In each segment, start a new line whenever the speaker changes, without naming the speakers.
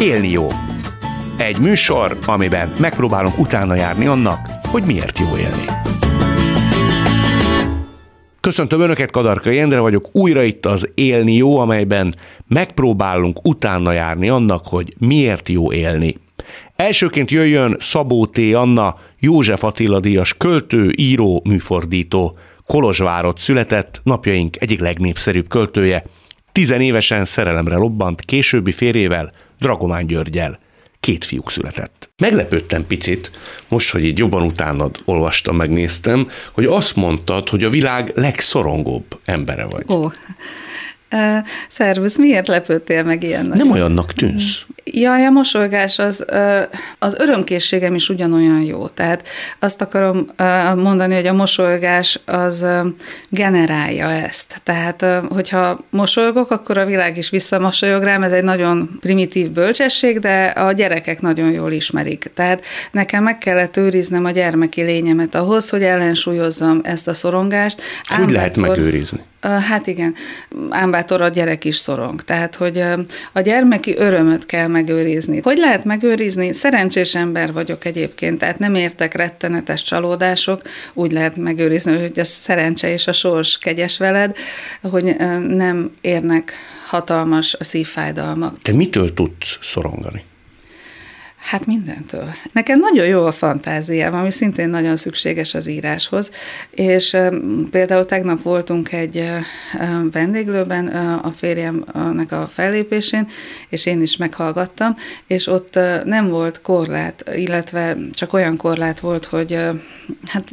Élni jó. Egy műsor, amiben megpróbálunk utána járni annak, hogy miért jó élni. Köszöntöm Önöket, Kadarka Jendre vagyok, újra itt az Élni jó, amelyben megpróbálunk utána járni annak, hogy miért jó élni. Elsőként jöjjön Szabó T. Anna, József Attila díjas költő, író, műfordító. Kolozsvárot született, napjaink egyik legnépszerűbb költője. Tizenévesen szerelemre lobbant, későbbi férjével, Dragomán Györgyel. Két fiúk született. Meglepődtem picit, most, hogy így jobban utánad olvastam, megnéztem, hogy azt mondtad, hogy a világ legszorongóbb embere vagy.
Ó, Szervusz, miért lepődtél meg ilyen
Nem olyannak tűnsz.
Jaj, a mosolygás az, az örömkészségem is ugyanolyan jó. Tehát azt akarom mondani, hogy a mosolygás az generálja ezt. Tehát, hogyha mosolygok, akkor a világ is visszamosolyog rám. Ez egy nagyon primitív bölcsesség, de a gyerekek nagyon jól ismerik. Tehát nekem meg kellett őriznem a gyermeki lényemet ahhoz, hogy ellensúlyozzam ezt a szorongást.
Hogy lehet megőrizni?
Hát igen, ámbátor a gyerek is szorong. Tehát, hogy a gyermeki örömöt kell megőrizni. Hogy lehet megőrizni? Szerencsés ember vagyok egyébként, tehát nem értek rettenetes csalódások, úgy lehet megőrizni, hogy a szerencse és a sors kegyes veled, hogy nem érnek hatalmas szívfájdalmak.
Te mitől tudsz szorongani?
Hát mindentől. Nekem nagyon jó a fantáziám, ami szintén nagyon szükséges az íráshoz, és például tegnap voltunk egy vendéglőben a férjemnek a fellépésén, és én is meghallgattam, és ott nem volt korlát, illetve csak olyan korlát volt, hogy hát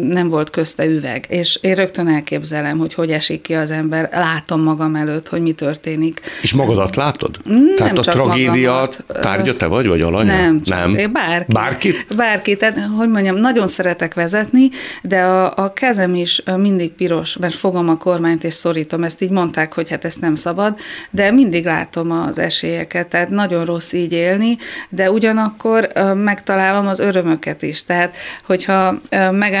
nem volt közte üveg. És én rögtön elképzelem, hogy hogy esik ki az ember, látom magam előtt, hogy mi történik.
És magadat látod?
Nem
Tehát a
csak
tragédia
magamat.
tárgya te vagy, vagy alanya?
Nem, csak
nem.
Én bárki.
Bárkit?
Bárki. Tehát, hogy mondjam, nagyon szeretek vezetni, de a, a kezem is mindig piros, mert fogom a kormányt és szorítom. Ezt így mondták, hogy hát ezt nem szabad, de mindig látom az esélyeket, tehát nagyon rossz így élni, de ugyanakkor megtalálom az örömöket is. Tehát, hogyha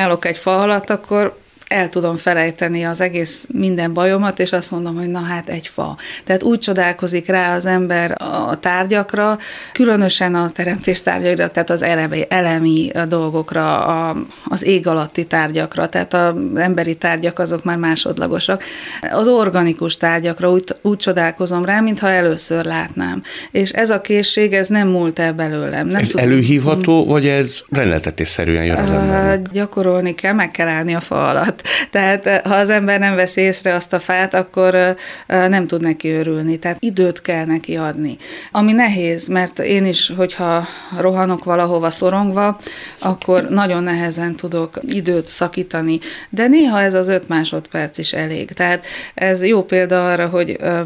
megállok egy fa alatt, akkor el tudom felejteni az egész minden bajomat, és azt mondom, hogy na hát egy fa. Tehát úgy csodálkozik rá az ember a tárgyakra, különösen a teremtés tárgyaira, tehát az elemi, elemi dolgokra, a, az ég alatti tárgyakra, tehát az emberi tárgyak azok már másodlagosak. Az organikus tárgyakra úgy, úgy csodálkozom rá, mintha először látnám. És ez a készség, ez nem múlt el belőlem. Nem
ez
tudom.
előhívható, vagy ez rendeltetésszerűen jön az embernek?
Gyakorolni kell, meg kell állni a fa alatt. Tehát eh, ha az ember nem veszi észre azt a fát, akkor eh, eh, nem tud neki örülni. Tehát időt kell neki adni. Ami nehéz, mert én is, hogyha rohanok valahova szorongva, akkor nagyon nehezen tudok időt szakítani. De néha ez az öt másodperc is elég. Tehát ez jó példa arra, hogy uh,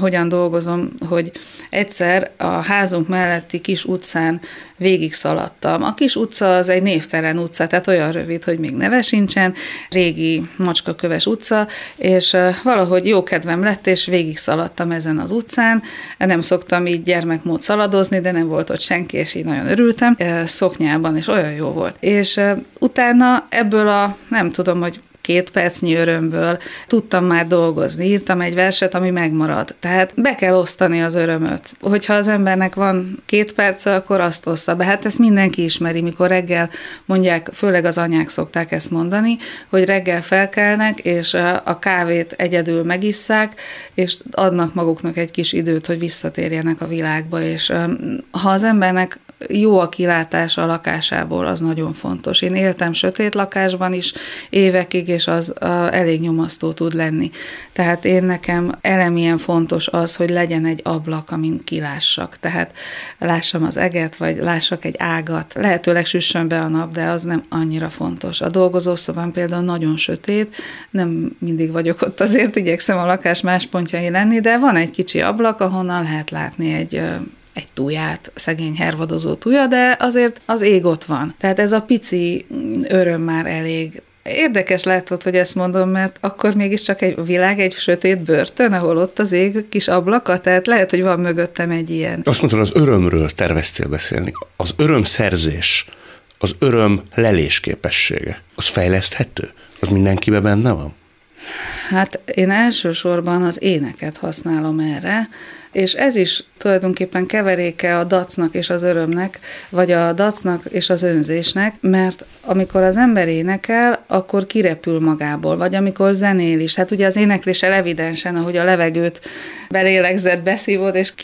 hogyan dolgozom, hogy egyszer a házunk melletti kis utcán végig szaladtam. A kis utca az egy névtelen utca, tehát olyan rövid, hogy még neve sincsen. Rég régi macskaköves utca, és valahogy jó kedvem lett, és végig szaladtam ezen az utcán. Nem szoktam így gyermekmód szaladozni, de nem volt ott senki, és így nagyon örültem. Szoknyában, és olyan jó volt. És utána ebből a, nem tudom, hogy két percnyi örömből tudtam már dolgozni, írtam egy verset, ami megmarad. Tehát be kell osztani az örömöt. Hogyha az embernek van két perc, akkor azt oszta be. Hát ezt mindenki ismeri, mikor reggel mondják, főleg az anyák szokták ezt mondani, hogy reggel felkelnek, és a kávét egyedül megisszák, és adnak maguknak egy kis időt, hogy visszatérjenek a világba, és ha az embernek jó a kilátása a lakásából, az nagyon fontos. Én éltem sötét lakásban is évekig, és az a, elég nyomasztó tud lenni. Tehát én nekem elemilyen fontos az, hogy legyen egy ablak, amin kilássak. Tehát lássam az eget, vagy lássak egy ágat. Lehetőleg süssön be a nap, de az nem annyira fontos. A dolgozószobám például nagyon sötét, nem mindig vagyok ott, azért igyekszem a lakás más pontjai lenni, de van egy kicsi ablak, ahonnan lehet látni egy egy tuját, szegény hervadozó tuja, de azért az ég ott van. Tehát ez a pici öröm már elég Érdekes látod, hogy ezt mondom, mert akkor mégiscsak egy világ, egy sötét börtön, ahol ott az ég kis ablaka, tehát lehet, hogy van mögöttem egy ilyen.
Azt mondtad, az örömről terveztél beszélni. Az örömszerzés, az öröm lelés képessége, az fejleszthető? Az mindenkiben benne van?
Hát én elsősorban az éneket használom erre, és ez is tulajdonképpen keveréke a dacnak és az örömnek, vagy a dacnak és az önzésnek, mert amikor az ember énekel, akkor kirepül magából, vagy amikor zenél is. Hát ugye az énekléssel evidensen, ahogy a levegőt belélegzett, beszívod, és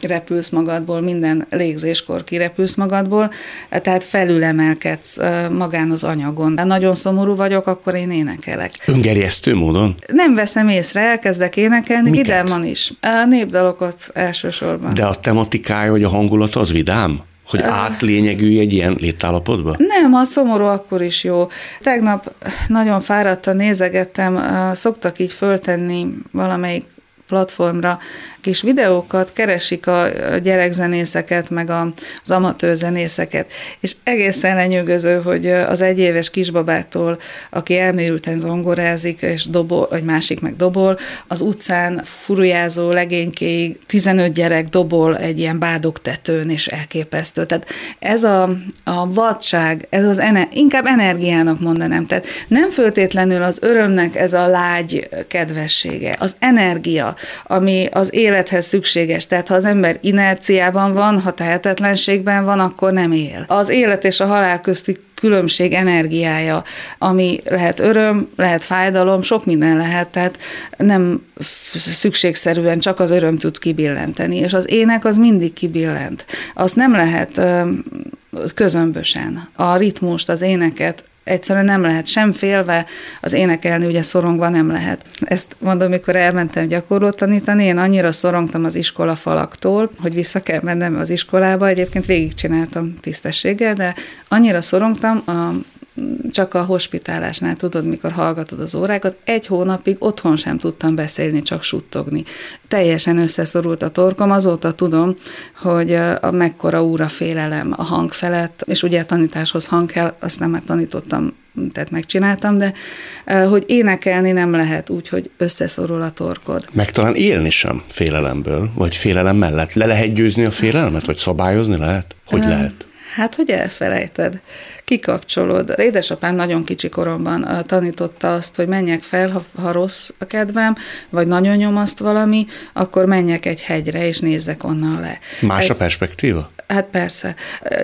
kirepülsz magadból, minden légzéskor kirepülsz magadból, tehát felülemelkedsz magán az anyagon. De nagyon szomorú vagyok, akkor én énekelek.
Öngerjesztő módon?
Nem veszem észre, elkezdek énekelni, vidáman is. A népdalokat elsősorban.
De a tematikája, vagy a hangulat az vidám? Hogy átlényegülj egy ilyen létállapotba?
Nem, a szomorú akkor is jó. Tegnap nagyon fáradtan nézegettem, szoktak így föltenni valamelyik platformra. Kis videókat, keresik a gyerekzenészeket, meg az amatőr zenészeket, és egészen lenyűgöző, hogy az egyéves kisbabától, aki elmélyülten zongorázik, és dobol, vagy másik meg dobol, az utcán furujázó legénykéig 15 gyerek dobol egy ilyen bádogtetőn, és elképesztő. Tehát ez a, a vadság, ez az ener, inkább energiának mondanám, tehát nem föltétlenül az örömnek ez a lágy kedvessége, az energia, ami az élethez szükséges. Tehát ha az ember inerciában van, ha tehetetlenségben van, akkor nem él. Az élet és a halál közti különbség energiája, ami lehet öröm, lehet fájdalom, sok minden lehet, tehát nem szükségszerűen csak az öröm tud kibillenteni, és az ének az mindig kibillent. Azt nem lehet közömbösen. A ritmust, az éneket egyszerűen nem lehet sem félve, az énekelni ugye szorongva nem lehet. Ezt mondom, mikor elmentem gyakorlót tanítani, én annyira szorongtam az iskola falaktól, hogy vissza kell mennem az iskolába, egyébként végigcsináltam tisztességgel, de annyira szorongtam, a csak a hospitálásnál tudod, mikor hallgatod az órákat, egy hónapig otthon sem tudtam beszélni, csak suttogni. Teljesen összeszorult a torkom, azóta tudom, hogy a mekkora úra félelem a hang felett, és ugye a tanításhoz hang kell, azt nem már tanítottam tehát megcsináltam, de hogy énekelni nem lehet úgy, hogy összeszorul a torkod.
Meg talán élni sem félelemből, vagy félelem mellett. Le lehet győzni a félelmet, vagy szabályozni lehet? Hogy lehet?
Hát, hogy elfelejted, kikapcsolod. Édesapám nagyon kicsi koromban tanította azt, hogy menjek fel, ha, ha rossz a kedvem, vagy nagyon nyomaszt valami, akkor menjek egy hegyre, és nézzek onnan le.
Más egy, a perspektíva?
Hát persze.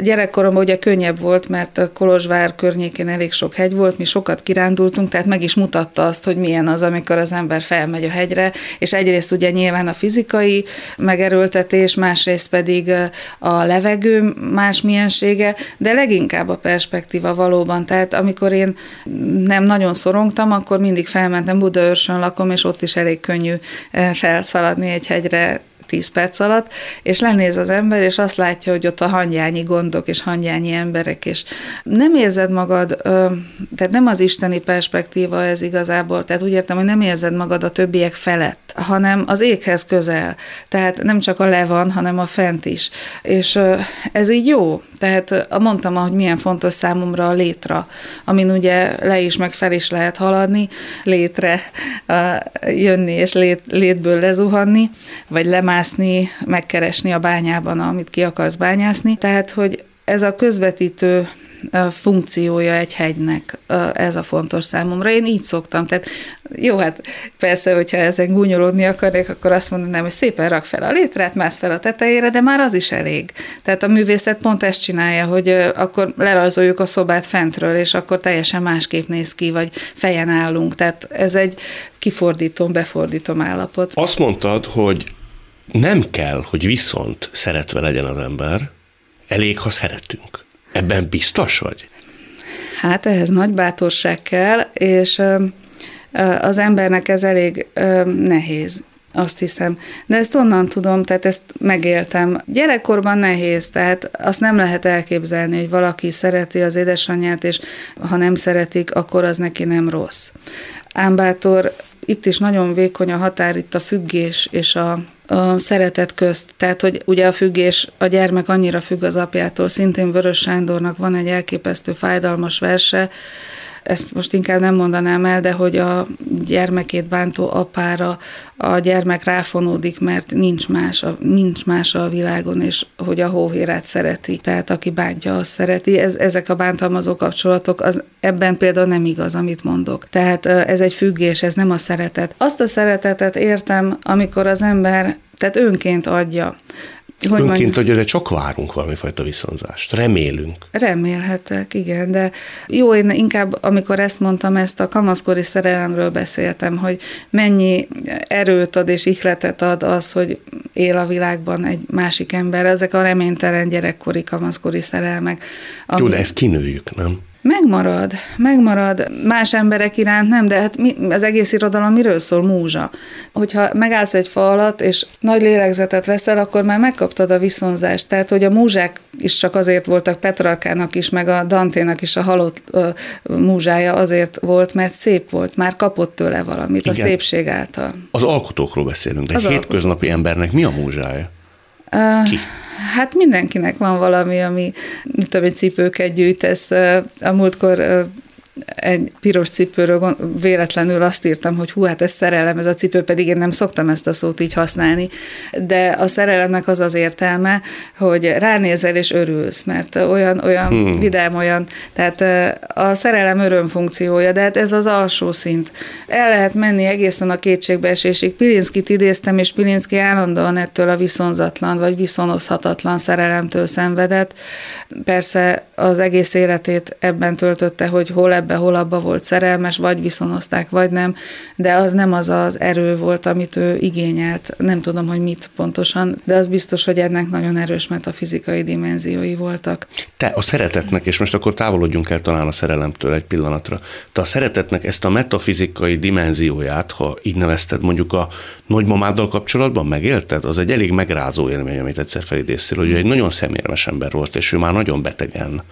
Gyerekkoromban ugye könnyebb volt, mert a Kolozsvár környékén elég sok hegy volt, mi sokat kirándultunk, tehát meg is mutatta azt, hogy milyen az, amikor az ember felmegy a hegyre, és egyrészt ugye nyilván a fizikai megerőltetés, másrészt pedig a levegő más miensége, de leginkább a perspektíva valóban. Tehát amikor én nem nagyon szorongtam, akkor mindig felmentem, Budaörsön lakom, és ott is elég könnyű felszaladni egy hegyre 10 perc alatt, és lenéz az ember, és azt látja, hogy ott a hangyányi gondok, és hangyányi emberek, és nem érzed magad, tehát nem az isteni perspektíva ez igazából, tehát úgy értem, hogy nem érzed magad a többiek felett, hanem az éghez közel, tehát nem csak a le van, hanem a fent is. És ez így jó, tehát mondtam, hogy milyen fontos számomra a létra, amin ugye le is, meg fel is lehet haladni, létre jönni, és lét, létből lezuhanni, vagy lemászni, megkeresni a bányában, amit ki akarsz bányászni. Tehát, hogy ez a közvetítő funkciója egy hegynek, ez a fontos számomra. Én így szoktam, tehát jó, hát persze, hogyha ezen gúnyolódni akarnék, akkor azt mondanám, hogy szépen rak fel a létrát, mász fel a tetejére, de már az is elég. Tehát a művészet pont ezt csinálja, hogy akkor lerajzoljuk a szobát fentről, és akkor teljesen másképp néz ki, vagy fejen állunk. Tehát ez egy kifordítom, befordítom állapot.
Azt mondtad, hogy nem kell, hogy viszont szeretve legyen az ember, elég, ha szeretünk. Ebben biztos vagy?
Hát ehhez nagy bátorság kell, és az embernek ez elég nehéz azt hiszem. De ezt onnan tudom, tehát ezt megéltem. Gyerekkorban nehéz, tehát azt nem lehet elképzelni, hogy valaki szereti az édesanyját, és ha nem szeretik, akkor az neki nem rossz. Ámbátor itt is nagyon vékony a határ, itt a függés és a, a szeretet közt. Tehát, hogy ugye a függés, a gyermek annyira függ az apjától, szintén Vörös Sándornak van egy elképesztő fájdalmas verse, ezt most inkább nem mondanám el, de hogy a gyermekét bántó apára a gyermek ráfonódik, mert nincs más, a, nincs más a világon, és hogy a hóvérát szereti. Tehát aki bántja, azt szereti. Ez, ezek a bántalmazó kapcsolatok, az, ebben például nem igaz, amit mondok. Tehát ez egy függés, ez nem a szeretet. Azt a szeretetet értem, amikor az ember tehát önként adja.
Hogy Önként, hogy erre csak várunk valamifajta viszonzást. Remélünk.
Remélhetek, igen, de jó, én inkább, amikor ezt mondtam, ezt a kamaszkori szerelemről beszéltem, hogy mennyi erőt ad és ihletet ad az, hogy él a világban egy másik ember, ezek a reménytelen gyerekkori, kamaszkori szerelmek.
Ami... Jó, de ezt kinőjük, nem?
Megmarad, megmarad. Más emberek iránt nem, de hát mi, az egész irodalom miről szól? Múzsa. Hogyha megállsz egy fa alatt, és nagy lélegzetet veszel, akkor már megkaptad a viszonzást. Tehát, hogy a múzsák is csak azért voltak, Petrarkának is, meg a Danténak is a halott ö, múzsája azért volt, mert szép volt, már kapott tőle valamit Igen. a szépség által.
Az alkotókról beszélünk, de egy hétköznapi embernek mi a múzsája?
Ki? Hát mindenkinek van valami, ami, mit tudom, cipőket gyűjtesz. A múltkor egy piros cipőről véletlenül azt írtam, hogy hú, hát ez szerelem, ez a cipő, pedig én nem szoktam ezt a szót így használni, de a szerelemnek az az értelme, hogy ránézel és örülsz, mert olyan, olyan hmm. vidám, olyan, tehát a szerelem öröm funkciója, de hát ez az alsó szint. El lehet menni egészen a kétségbeesésig. Pilinszkit idéztem, és Pilinszki állandóan ettől a viszonzatlan, vagy viszonozhatatlan szerelemtől szenvedett. Persze az egész életét ebben töltötte, hogy hol ebbe, hol abba volt szerelmes, vagy viszonozták, vagy nem, de az nem az az erő volt, amit ő igényelt. Nem tudom, hogy mit pontosan, de az biztos, hogy ennek nagyon erős metafizikai dimenziói voltak.
Te a szeretetnek, és most akkor távolodjunk el talán a szerelemtől egy pillanatra, te a szeretetnek ezt a metafizikai dimenzióját, ha így nevezted, mondjuk a nagymamáddal kapcsolatban megélted? Az egy elég megrázó élmény, amit egyszer felidéztél, hogy egy nagyon szemérmes ember volt, és ő már nagyon betegen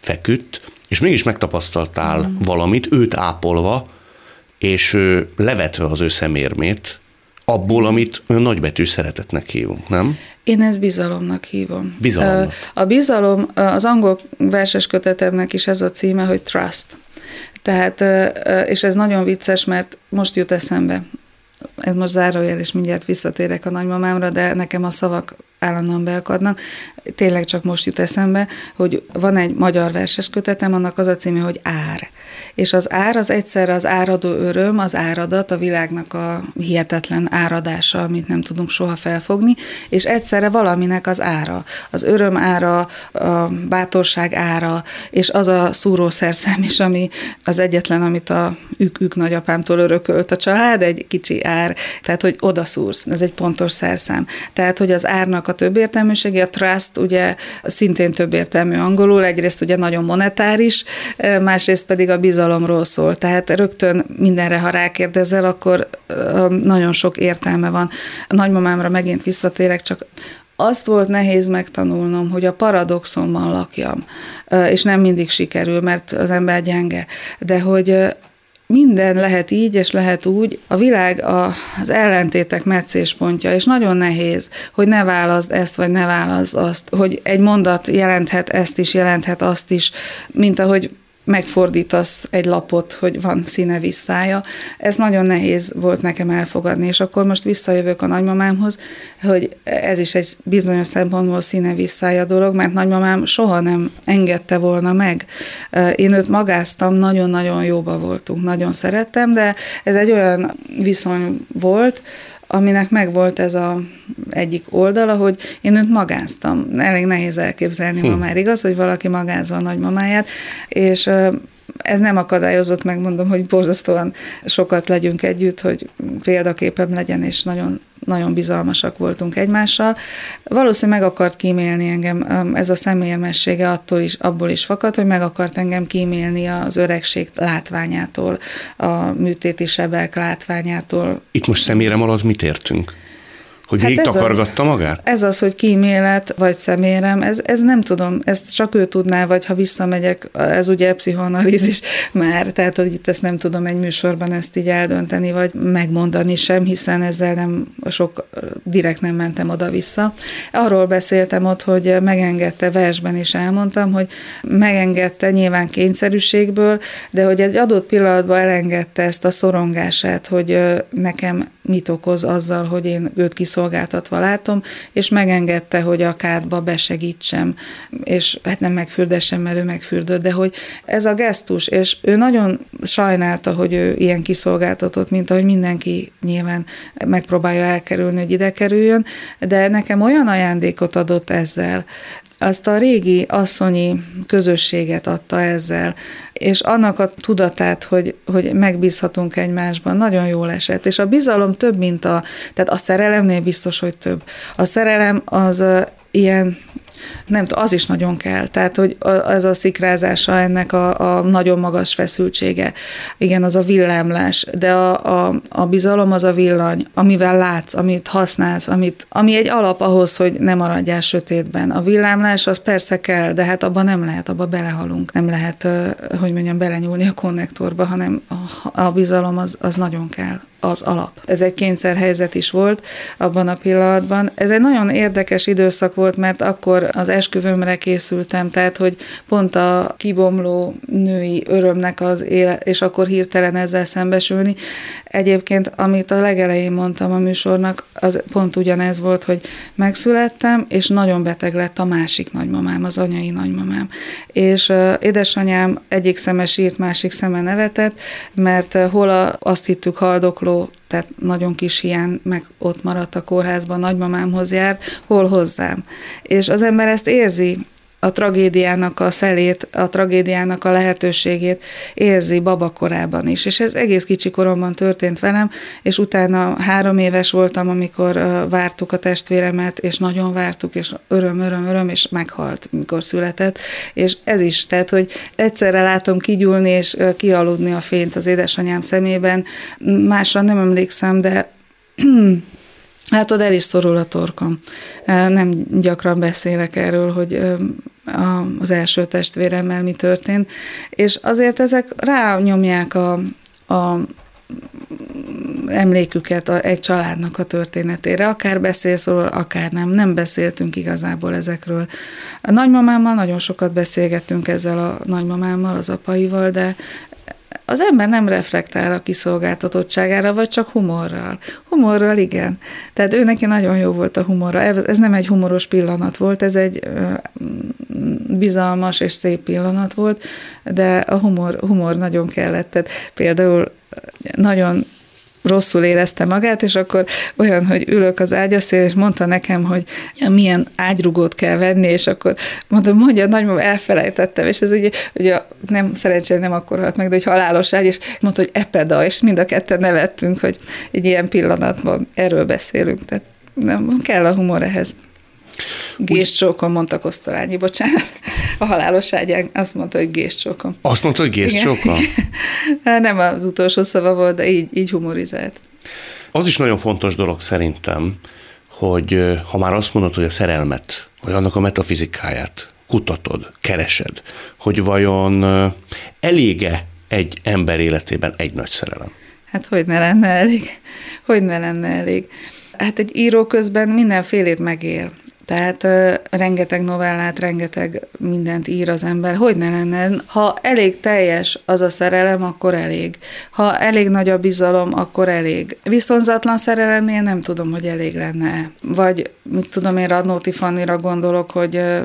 feküdt, és mégis megtapasztaltál mm. valamit, őt ápolva, és levetve az ő szemérmét, abból, amit olyan nagybetű szeretetnek hívunk, nem?
Én ezt bizalomnak hívom.
Bizalomnak.
A bizalom, az angol verses kötetemnek is ez a címe, hogy trust. Tehát, és ez nagyon vicces, mert most jut eszembe. Ez most zárójel, és mindjárt visszatérek a nagymamámra, de nekem a szavak állandóan beakadnak. Tényleg csak most jut eszembe, hogy van egy magyar verses kötetem, annak az a címe, hogy Ár. És az ár az egyszerre az áradó öröm, az áradat, a világnak a hihetetlen áradása, amit nem tudunk soha felfogni, és egyszerre valaminek az ára. Az öröm ára, a bátorság ára, és az a szúrószerszám is, ami az egyetlen, amit a ük-ük nagyapámtól örökölt a család, egy kicsi ár, tehát hogy odaszúrsz, ez egy pontos szerszám. Tehát, hogy az árnak a többértelműsége, a trust ugye szintén többértelmű angolul, egyrészt ugye nagyon monetáris, másrészt pedig a bizalomról szól. Tehát rögtön mindenre, ha rákérdezel, akkor nagyon sok értelme van. A nagymamámra megint visszatérek, csak azt volt nehéz megtanulnom, hogy a paradoxonban lakjam, és nem mindig sikerül, mert az ember gyenge, de hogy minden lehet így, és lehet úgy. A világ a, az ellentétek meccéspontja, és nagyon nehéz, hogy ne válaszd ezt, vagy ne válaszd azt, hogy egy mondat jelenthet ezt is, jelenthet azt is, mint ahogy megfordítasz egy lapot, hogy van színe visszája. Ez nagyon nehéz volt nekem elfogadni, és akkor most visszajövök a nagymamámhoz, hogy ez is egy bizonyos szempontból színe visszája dolog, mert nagymamám soha nem engedte volna meg. Én őt magáztam, nagyon-nagyon jóba voltunk, nagyon szerettem, de ez egy olyan viszony volt, aminek megvolt ez a egyik oldala, hogy én őt magáztam. Elég nehéz elképzelni hm. ma már, igaz, hogy valaki magázza a nagymamáját, és ez nem akadályozott, megmondom, hogy borzasztóan sokat legyünk együtt, hogy példaképem legyen, és nagyon nagyon bizalmasak voltunk egymással. Valószínűleg meg akart kímélni engem, ez a személyemessége attól is, abból is fakad, hogy meg akart engem kímélni az öregség látványától, a műtéti sebek látványától.
Itt most személyem alatt mit értünk? Hogy hát végig takargatta az, magát?
Ez az, hogy kímélet vagy szemérem, ez, ez nem tudom, ezt csak ő tudná, vagy ha visszamegyek, ez ugye pszichoanalízis már, tehát hogy itt ezt nem tudom egy műsorban ezt így eldönteni, vagy megmondani sem, hiszen ezzel nem sok, direkt nem mentem oda-vissza. Arról beszéltem ott, hogy megengedte, versben is elmondtam, hogy megengedte nyilván kényszerűségből, de hogy egy adott pillanatban elengedte ezt a szorongását, hogy nekem mit okoz azzal, hogy én őt kiszolgáltatva látom, és megengedte, hogy a kádba besegítsem, és hát nem megfürdessem, mert ő megfürdött, de hogy ez a gesztus, és ő nagyon sajnálta, hogy ő ilyen kiszolgáltatott, mint ahogy mindenki nyilván megpróbálja elkerülni, hogy ide kerüljön, de nekem olyan ajándékot adott ezzel, azt a régi asszonyi közösséget adta ezzel, és annak a tudatát, hogy, hogy megbízhatunk egymásban, nagyon jól esett. És a bizalom több, mint a, tehát a szerelemnél biztos, hogy több. A szerelem az ilyen nem az is nagyon kell. Tehát, hogy ez a szikrázása ennek a, a nagyon magas feszültsége. Igen, az a villámlás, de a, a, a bizalom az a villany, amivel látsz, amit használsz, amit, ami egy alap ahhoz, hogy ne maradjál sötétben. A villámlás az persze kell, de hát abban nem lehet, abba belehalunk. Nem lehet, hogy mondjam, belenyúlni a konnektorba, hanem a, a bizalom az, az nagyon kell az alap. Ez egy kényszerhelyzet is volt abban a pillanatban. Ez egy nagyon érdekes időszak volt, mert akkor az esküvőmre készültem, tehát hogy pont a kibomló női örömnek az éle, és akkor hirtelen ezzel szembesülni. Egyébként, amit a legelején mondtam a műsornak, az pont ugyanez volt, hogy megszülettem, és nagyon beteg lett a másik nagymamám, az anyai nagymamám. És uh, édesanyám egyik szeme sírt, másik szeme nevetett, mert uh, hol a, azt hittük haldokló, tehát nagyon kis hiány, meg ott maradt a kórházban, nagymamámhoz járt, hol hozzám. És az ember ezt érzi, a tragédiának a szelét, a tragédiának a lehetőségét érzi babakorában is. És ez egész kicsi koromban történt velem, és utána három éves voltam, amikor vártuk a testvéremet, és nagyon vártuk, és öröm, öröm, öröm, és meghalt, mikor született. És ez is, tehát, hogy egyszerre látom kigyúlni és kialudni a fényt az édesanyám szemében. Másra nem emlékszem, de Látod, el is szorul a torkom. Nem gyakran beszélek erről, hogy az első testvéremmel mi történt, és azért ezek rányomják a, a emléküket a, egy családnak a történetére. Akár beszélsz róla, akár nem. Nem beszéltünk igazából ezekről. A nagymamámmal nagyon sokat beszélgettünk ezzel a nagymamámmal, az apaival, de az ember nem reflektál a kiszolgáltatottságára, vagy csak humorral. Humorral igen. Tehát ő neki nagyon jó volt a humora. Ez nem egy humoros pillanat volt, ez egy bizalmas és szép pillanat volt, de a humor, humor nagyon kellett. Tehát például nagyon rosszul érezte magát, és akkor olyan, hogy ülök az ágyaszél, és mondta nekem, hogy milyen ágyrugót kell venni, és akkor mondom, mondja, nagymama, elfelejtettem, és ez ugye, ugye nem szerencsére nem akkor halt meg, de hogy halálos ágy, és mondta, hogy epeda, és mind a ketten nevettünk, hogy egy ilyen pillanatban erről beszélünk. Tehát nem, kell a humor ehhez. Géscsókon, mondta Kosztolányi, bocsánat. A halálos ágyán azt mondta, hogy géscsókon.
Azt mondta, hogy géscsókon?
Nem az utolsó szava volt, de így, így humorizált.
Az is nagyon fontos dolog szerintem, hogy ha már azt mondod, hogy a szerelmet, vagy annak a metafizikáját kutatod, keresed, hogy vajon elége egy ember életében egy nagy szerelem?
Hát hogy ne lenne elég? Hogy ne lenne elég? Hát egy író közben mindenfélét megél. Tehát uh, rengeteg novellát, rengeteg mindent ír az ember. Hogy ne lenne? Ha elég teljes az a szerelem, akkor elég. Ha elég nagy a bizalom, akkor elég. Viszonzatlan szerelemnél nem tudom, hogy elég lenne. Vagy, mit tudom én, Radnóti Fannira gondolok, hogy uh,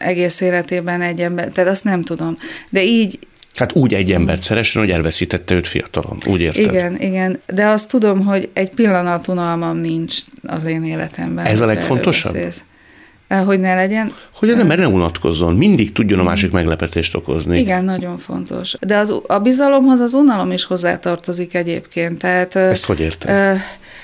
egész életében egy ember, tehát azt nem tudom. De így,
Hát úgy egy embert szeressen, hogy elveszítette őt fiatalon, úgy érted?
Igen, igen, de azt tudom, hogy egy pillanat unalmam nincs az én életemben.
Ez a legfontosabb?
Hogy ne legyen.
Hogy az ember ne unatkozzon, mindig tudjon a másik meglepetést okozni.
Igen, nagyon fontos. De az, a bizalomhoz az unalom is hozzátartozik egyébként. Tehát,
Ezt hogy érted?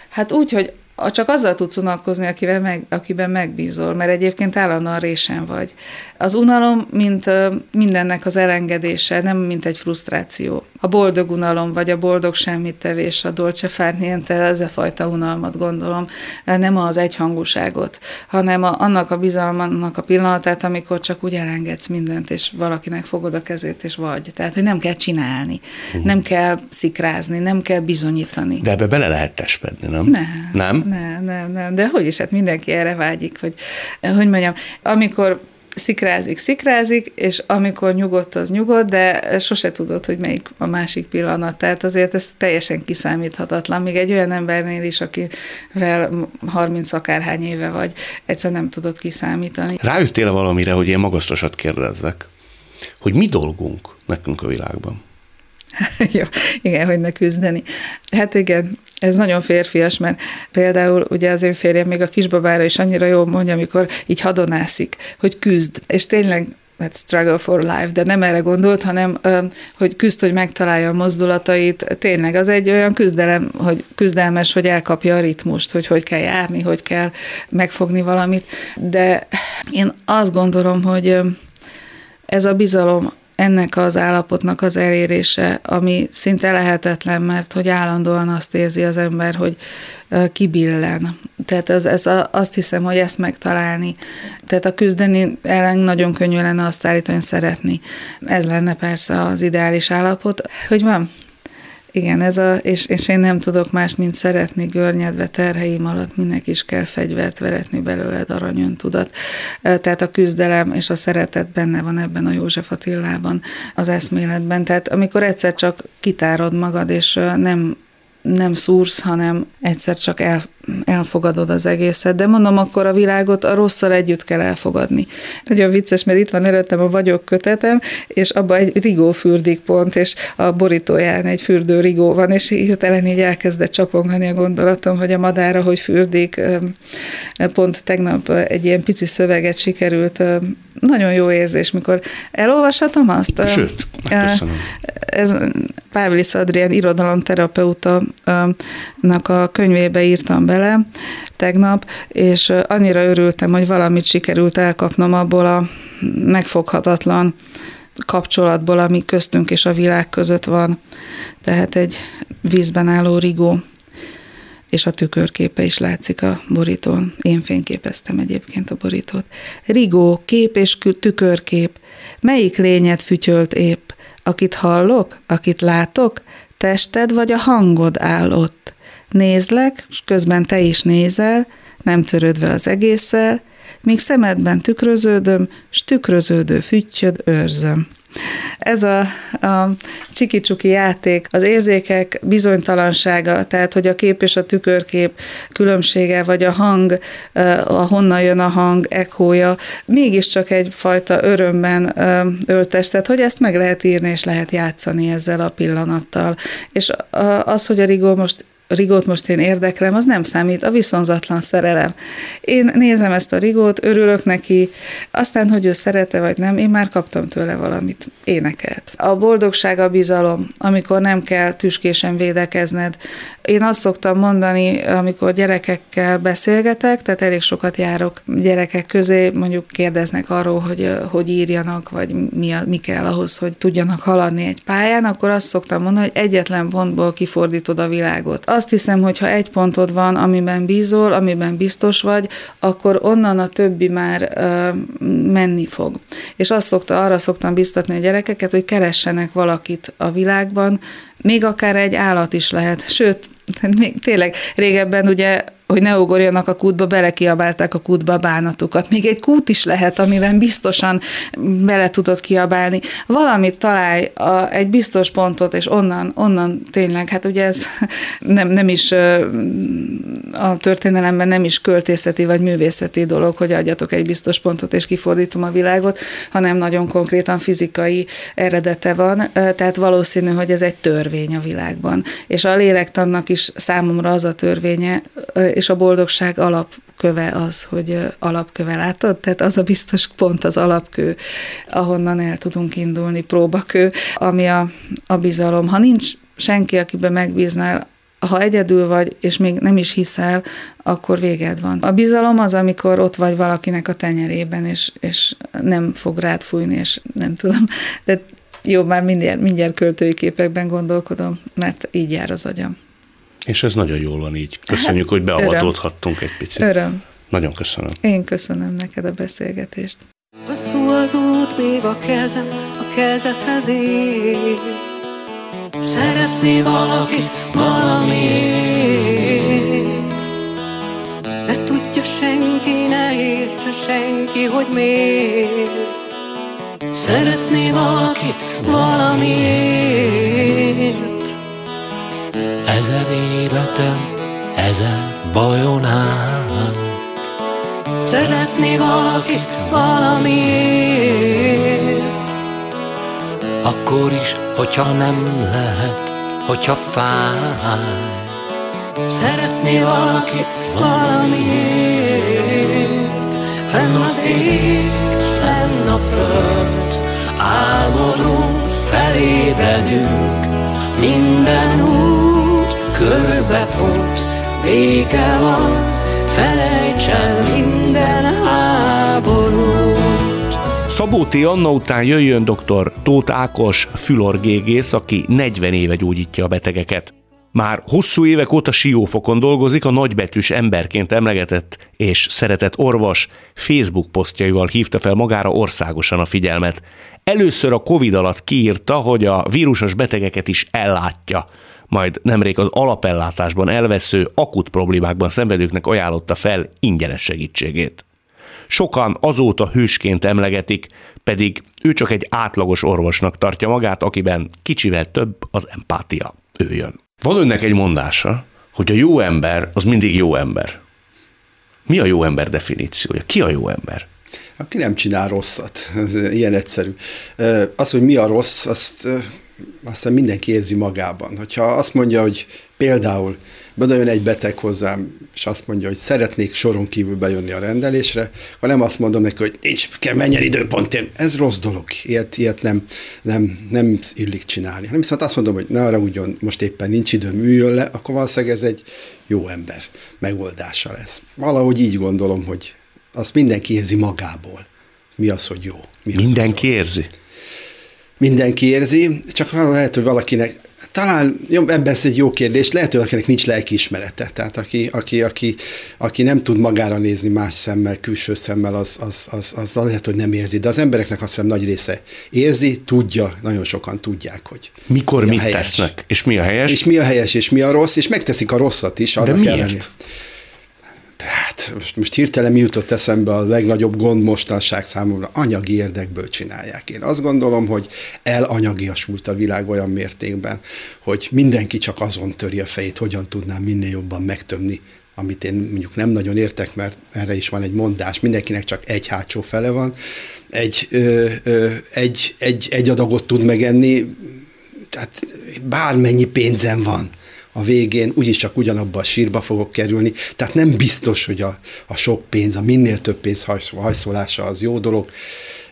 Hát úgy, hogy csak azzal tudsz unatkozni, akiben, meg, akiben megbízol, mert egyébként állandóan résen vagy. Az unalom, mint mindennek az elengedése, nem mint egy frusztráció. A boldog unalom, vagy a boldog semmit tevés, a dolce far niente, ez a fajta unalmat gondolom, nem az egyhangúságot, hanem a, annak a bizalmannak a pillanatát, amikor csak úgy elengedsz mindent, és valakinek fogod a kezét, és vagy. Tehát, hogy nem kell csinálni, uh-huh. nem kell szikrázni, nem kell bizonyítani.
De ebbe bele lehet tespedni, nem?
Nem.
Nem?
Nem, nem, nem. De hogy is, hát mindenki erre vágyik, hogy, hogy mondjam, amikor szikrázik, szikrázik, és amikor nyugodt, az nyugodt, de sose tudod, hogy melyik a másik pillanat. Tehát azért ez teljesen kiszámíthatatlan. Még egy olyan embernél is, akivel 30 akárhány éve vagy, egyszer nem tudod kiszámítani.
Rájöttél valamire, hogy én magasztosat kérdezzek, hogy mi dolgunk nekünk a világban?
Jó, igen, hogy ne küzdeni. Hát igen, ez nagyon férfias, mert például ugye az én férjem még a kisbabára is annyira jól mondja, amikor így hadonászik, hogy küzd, és tényleg hát struggle for life, de nem erre gondolt, hanem hogy küzd, hogy megtalálja a mozdulatait. Tényleg az egy olyan küzdelem, hogy küzdelmes, hogy elkapja a ritmust, hogy hogy kell járni, hogy kell megfogni valamit. De én azt gondolom, hogy ez a bizalom ennek az állapotnak az elérése, ami szinte lehetetlen, mert hogy állandóan azt érzi az ember, hogy kibillen. Tehát ez, ez azt hiszem, hogy ezt megtalálni. Tehát a küzdeni ellen nagyon könnyű lenne azt állítani, szeretni. Ez lenne persze az ideális állapot. Hogy van? Igen, ez a, és, és én nem tudok más, mint szeretni görnyedve terheim alatt, minek is kell fegyvert veretni belőled aranyön tudat. Tehát a küzdelem és a szeretet benne van ebben a József Attilában, az eszméletben. Tehát amikor egyszer csak kitárod magad, és nem nem szúrsz, hanem egyszer csak el, elfogadod az egészet. De mondom, akkor a világot a rosszal együtt kell elfogadni. Nagyon vicces, mert itt van előttem a vagyok kötetem, és abban egy rigó fürdik pont, és a borítóján egy fürdő rigó van, és hirtelen így elkezdett csapongani a gondolatom, hogy a madára, hogy fürdik. Pont tegnap egy ilyen pici szöveget sikerült nagyon jó érzés, mikor elolvashatom azt.
Sőt, köszönöm.
Ez Pávlic Adrián irodalomterapeuta a könyvébe írtam bele tegnap, és annyira örültem, hogy valamit sikerült elkapnom abból a megfoghatatlan kapcsolatból, ami köztünk és a világ között van. Tehát egy vízben álló rigó és a tükörképe is látszik a borítón. Én fényképeztem egyébként a borítót. Rigó, kép és tükörkép. Melyik lényed fütyölt épp? Akit hallok? Akit látok? Tested vagy a hangod áll ott? Nézlek, és közben te is nézel, nem törődve az egésszel, míg szemedben tükröződöm, s tükröződő füttyöd őrzöm. Ez a, a csiki-csuki játék, az érzékek bizonytalansága, tehát hogy a kép és a tükörkép különbsége, vagy a hang, a honnan jön a hang, ekója, mégiscsak egyfajta örömben öltes, tehát hogy ezt meg lehet írni, és lehet játszani ezzel a pillanattal. És az, hogy a Rigó most rigót most én érdeklem, az nem számít, a viszonzatlan szerelem. Én nézem ezt a rigót, örülök neki, aztán, hogy ő szerete vagy nem, én már kaptam tőle valamit, énekelt. A boldogság a bizalom, amikor nem kell tüskésen védekezned. Én azt szoktam mondani, amikor gyerekekkel beszélgetek, tehát elég sokat járok gyerekek közé, mondjuk kérdeznek arról, hogy hogy írjanak, vagy mi, a, mi kell ahhoz, hogy tudjanak haladni egy pályán, akkor azt szoktam mondani, hogy egyetlen pontból kifordítod a világot azt hiszem, hogy ha egy pontod van, amiben bízol, amiben biztos vagy, akkor onnan a többi már uh, menni fog. És azt szokta, arra szoktam biztatni a gyerekeket, hogy keressenek valakit a világban, még akár egy állat is lehet. Sőt, még tényleg régebben ugye hogy ne ugorjanak a kútba, belekiabálták a kútba a bánatukat. Még egy kút is lehet, amiben biztosan bele tudod kiabálni. Valamit találj, a, egy biztos pontot, és onnan, onnan tényleg, hát ugye ez nem, nem is a történelemben nem is költészeti vagy művészeti dolog, hogy adjatok egy biztos pontot, és kifordítom a világot, hanem nagyon konkrétan fizikai eredete van, tehát valószínű, hogy ez egy törvény a világban. És a lélektannak is számomra az a törvénye, és a boldogság alapköve az, hogy alapköve látod, tehát az a biztos pont az alapkő, ahonnan el tudunk indulni, próbakő, ami a, a bizalom. Ha nincs senki, akiben megbíznál, ha egyedül vagy, és még nem is hiszel, akkor véged van. A bizalom az, amikor ott vagy valakinek a tenyerében, és, és nem fog rád fújni, és nem tudom. De jó, már mindjárt, mindjárt költői képekben gondolkodom, mert így jár az agyam.
És ez nagyon jól van így. Köszönjük, hogy beavatódhattunk egy picit.
Öröm.
Nagyon köszönöm.
Én köszönöm neked a beszélgetést.
Hosszú az út, még a kezem a kezethez ér. Szeretné valakit valamiért. Ne tudja senki, ne értse senki, hogy miért. Szeretné valakit valamiért.
Ezer életem, ezer bajon át.
Szeretné valakit valamiért.
Akkor is, hogyha nem lehet, hogyha fáj.
Szeretné valakit valamiért. Fenn az ég, fenn a föld, álmodunk, felébredünk, minden út körbefut, béke van, felejtsen minden háborút.
Szabó T. Anna után jöjjön dr. Tóth Ákos, fülorgégész, aki 40 éve gyógyítja a betegeket. Már hosszú évek óta Siófokon dolgozik, a nagybetűs emberként emlegetett és szeretett orvos Facebook posztjaival hívta fel magára országosan a figyelmet. Először a Covid alatt kiírta, hogy a vírusos betegeket is ellátja, majd nemrég az alapellátásban elvesző, akut problémákban szenvedőknek ajánlotta fel ingyenes segítségét. Sokan azóta hősként emlegetik, pedig ő csak egy átlagos orvosnak tartja magát, akiben kicsivel több az empátia. Ő jön. Van önnek egy mondása, hogy a jó ember az mindig jó ember. Mi a jó ember definíciója? Ki a jó ember?
Aki nem csinál rosszat. Ilyen egyszerű. Az, hogy mi a rossz, azt aztán mindenki érzi magában. Hogyha azt mondja, hogy például jön egy beteg hozzám, és azt mondja, hogy szeretnék soron kívül bejönni a rendelésre, ha nem azt mondom neki, hogy nincs, kell menjen időpontén. Ez rossz dolog. Ilyet, ilyet nem, nem, nem illik csinálni. Hanem viszont azt mondom, hogy ne arra ugyan most éppen nincs időm, üljön le, akkor valószínűleg ez egy jó ember megoldása lesz. Valahogy így gondolom, hogy azt mindenki érzi magából. Mi az, hogy jó? Mi az,
mindenki hogy érzi?
Mindenki érzi, csak lehet, hogy valakinek talán jó, ebben ez egy jó kérdés, lehet, hogy akinek nincs lelkiismerete, tehát aki, aki, aki, aki nem tud magára nézni más szemmel, külső szemmel, az, az, az, az lehet, hogy nem érzi, de az embereknek azt hiszem nagy része érzi, tudja, nagyon sokan tudják, hogy
Mikor mi mit helyes. tesznek, és mi a helyes?
És mi a helyes, és mi a rossz, és megteszik a rosszat is.
De miért? Ellenére.
Hát most, most hirtelen mi jutott eszembe a legnagyobb gond mostanság számomra, anyagi érdekből csinálják. Én azt gondolom, hogy elanyagiasult a világ olyan mértékben, hogy mindenki csak azon töri a fejét, hogyan tudnám minél jobban megtömni amit én mondjuk nem nagyon értek, mert erre is van egy mondás, mindenkinek csak egy hátsó fele van, egy, ö, ö, egy, egy, egy adagot tud megenni, tehát bármennyi pénzem van, a végén úgyis csak ugyanabba a sírba fogok kerülni. Tehát nem biztos, hogy a, a sok pénz, a minél több pénz hajszolása az jó dolog,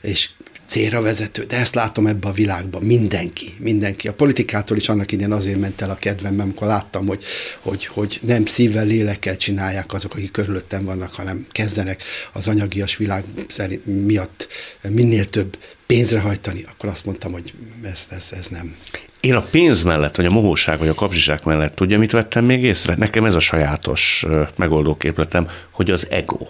és célra vezető, de ezt látom ebbe a világban, mindenki, mindenki. A politikától is annak idén azért ment el a kedvem, amikor láttam, hogy, hogy, hogy nem szívvel, lélekkel csinálják azok, akik körülöttem vannak, hanem kezdenek az anyagias világ szerint miatt minél több pénzre hajtani, akkor azt mondtam, hogy ez, ez, ez nem.
Én a pénz mellett, vagy a mohóság, vagy a kapzsiság mellett tudja, mit vettem még észre? Nekem ez a sajátos megoldóképletem, hogy az ego.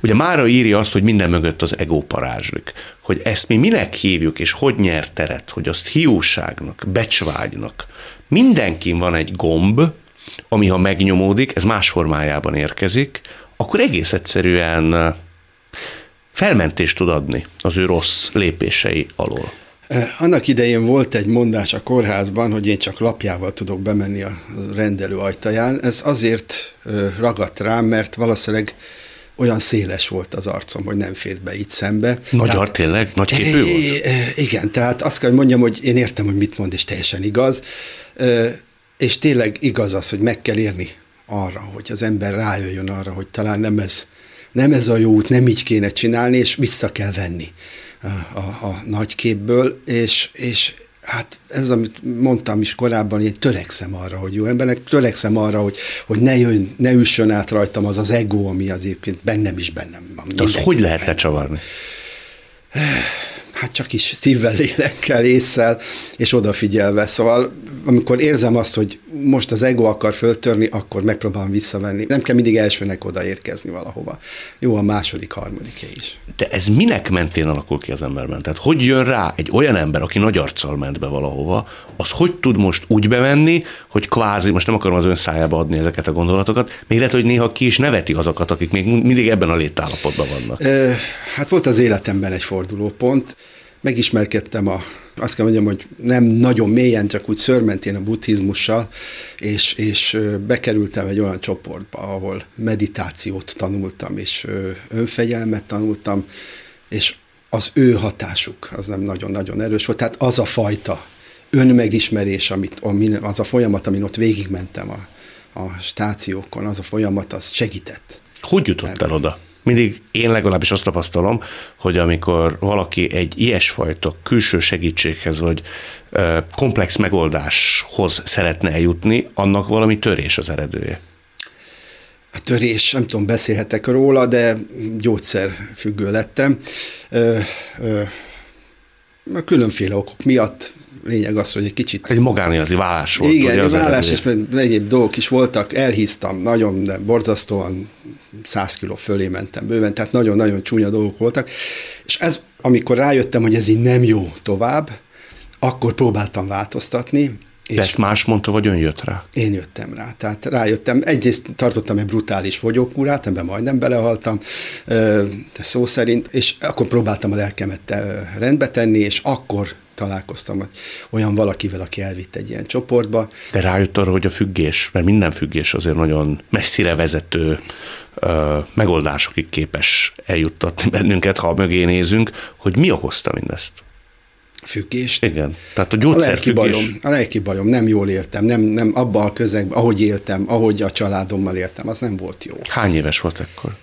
Ugye Mára írja azt, hogy minden mögött az ego parázslik. Hogy ezt mi minek hívjuk, és hogy nyer teret, hogy azt hiúságnak, becsvágynak. Mindenkin van egy gomb, ami ha megnyomódik, ez más formájában érkezik, akkor egész egyszerűen felmentést tud adni az ő rossz lépései alól.
Annak idején volt egy mondás a kórházban, hogy én csak lapjával tudok bemenni a rendelő ajtaján. Ez azért ragadt rám, mert valószínűleg olyan széles volt az arcom, hogy nem fért be itt szembe.
Magyar tehát, tényleg? Nagy képű volt?
Igen, tehát azt kell, hogy mondjam, hogy én értem, hogy mit mond, és teljesen igaz. És tényleg igaz az, hogy meg kell érni arra, hogy az ember rájöjjön arra, hogy talán nem ez, nem ez a jó út, nem így kéne csinálni, és vissza kell venni a, a, nagy képből, és, és Hát ez, amit mondtam is korábban, én törekszem arra, hogy jó embernek, törekszem arra, hogy, hogy ne, jön, ne üssön át rajtam az az ego, ami az egyébként bennem is bennem van.
De azt hogy lehet lecsavarni?
Hát csak is szívvel, lélekkel, észszel, és odafigyelve. Szóval amikor érzem azt, hogy most az ego akar föltörni, akkor megpróbálom visszavenni. Nem kell mindig elsőnek odaérkezni valahova. Jó a második, harmadiké is.
De ez minek mentén alakul ki az emberben? Tehát hogy jön rá egy olyan ember, aki nagy arccal ment be valahova, az hogy tud most úgy bemenni, hogy kvázi, most nem akarom az ön szájába adni ezeket a gondolatokat, még lehet, hogy néha ki is neveti azokat, akik még mindig ebben a létállapotban vannak.
Hát volt az életemben egy fordulópont, megismerkedtem a, azt kell mondjam, hogy nem nagyon mélyen, csak úgy szörmentén a buddhizmussal, és, és bekerültem egy olyan csoportba, ahol meditációt tanultam, és önfegyelmet tanultam, és az ő hatásuk az nem nagyon-nagyon erős volt. Tehát az a fajta önmegismerés, amit, az a folyamat, amin ott végigmentem a, a stációkon, az a folyamat, az segített.
Hogy jutott el oda? Mindig én legalábbis azt tapasztalom, hogy amikor valaki egy ilyesfajta külső segítséghez vagy komplex megoldáshoz szeretne eljutni, annak valami törés az eredője.
A törés, nem tudom, beszélhetek róla, de gyógyszerfüggő lettem. Ö, ö, különféle okok miatt lényeg az, hogy egy kicsit...
Egy magánéleti vállás volt.
Igen, egy vállás, és egyéb dolgok is voltak, elhíztam nagyon, de borzasztóan 100 kiló fölé mentem bőven, tehát nagyon-nagyon csúnya dolgok voltak, és ez, amikor rájöttem, hogy ez így nem jó tovább, akkor próbáltam változtatni,
és De ezt más mondta, vagy ön jött rá?
Én jöttem rá. Tehát rájöttem, egyrészt tartottam egy brutális fogyókúrát, ebben majdnem belehaltam, de szó szerint, és akkor próbáltam a lelkemet rendbe tenni, és akkor találkoztam olyan valakivel, aki elvitt egy ilyen csoportba.
De rájött arra, hogy a függés, mert minden függés azért nagyon messzire vezető ö, megoldásokig képes eljuttatni bennünket, ha mögé nézünk, hogy mi okozta mindezt?
Függést.
Igen. Tehát a gyógyszer a lelki
bajom, a lelki bajom, nem jól éltem, nem, nem abban a közegben, ahogy éltem, ahogy a családommal éltem, az nem volt jó.
Hány éves volt ekkor?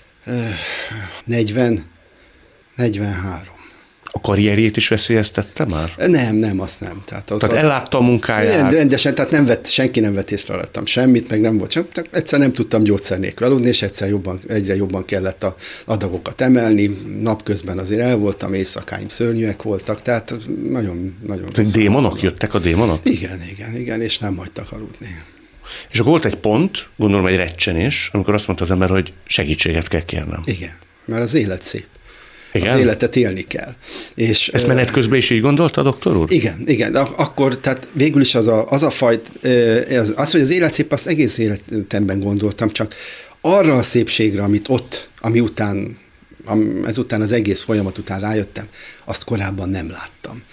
40, 43.
A karrierjét is veszélyeztette már?
Nem, nem, azt nem. Tehát, az,
tehát
az,
ellátta a munkáját?
Rendesen, tehát nem vett, senki nem vett észre alattam semmit, meg nem volt sem. Egyszer nem tudtam gyógyszer nélkül aludni, és egyszer jobban, egyre jobban kellett a adagokat emelni. Napközben azért el voltam, éjszakáim szörnyűek voltak, tehát nagyon, nagyon...
Démonok jöttek a démonok?
Igen, igen, igen, és nem hagytak aludni.
És akkor volt egy pont, gondolom egy recsenés, amikor azt mondta az ember, hogy segítséget kell kérnem.
Igen, mert az élet szép. Igen? Az életet élni kell.
És, Ezt menet közben is így gondolta, doktor úr?
Igen, igen. Akkor, tehát végül is az a, az a fajt, az, az, hogy az élet szép, azt egész életemben gondoltam, csak arra a szépségre, amit ott, ami után, ezután az egész folyamat után rájöttem, azt korábban nem láttam.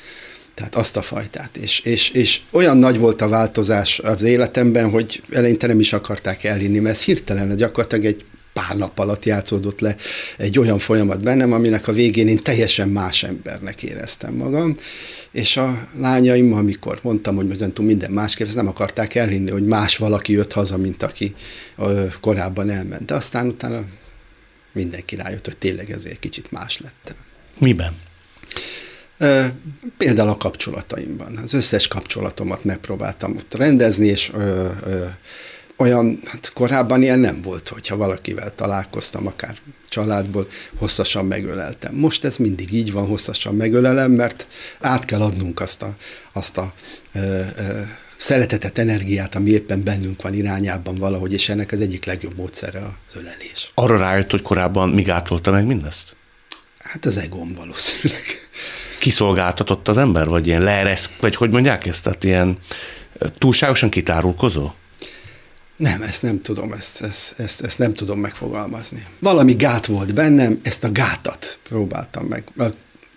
Tehát azt a fajtát. És, és, és olyan nagy volt a változás az életemben, hogy eleinte nem is akarták elhinni, mert ez hirtelen gyakorlatilag egy pár nap alatt játszódott le egy olyan folyamat bennem, aminek a végén én teljesen más embernek éreztem magam, és a lányaim, amikor mondtam, hogy ezentúl minden másképp, ezt nem akarták elhinni, hogy más valaki jött haza, mint aki korábban elment. De aztán utána mindenki rájött, hogy tényleg ezért kicsit más lettem.
Miben?
Például a kapcsolataimban. Az összes kapcsolatomat megpróbáltam ott rendezni, és ö, ö, olyan, hát korábban ilyen nem volt, hogyha valakivel találkoztam, akár családból, hosszasan megöleltem. Most ez mindig így van, hosszasan megölelem, mert át kell adnunk azt a, azt a ö, ö, szeretetet, energiát, ami éppen bennünk van irányában valahogy, és ennek az egyik legjobb módszere az ölelés.
Arra rájött, hogy korábban mi gátolta meg mindezt?
Hát az egóm valószínűleg.
Kiszolgáltatott az ember, vagy ilyen leeresz, vagy hogy mondják ezt, tehát ilyen túlságosan kitárulkozó?
Nem, ezt nem tudom, ezt, ezt, ezt, ezt nem tudom megfogalmazni. Valami gát volt bennem, ezt a gátat próbáltam meg,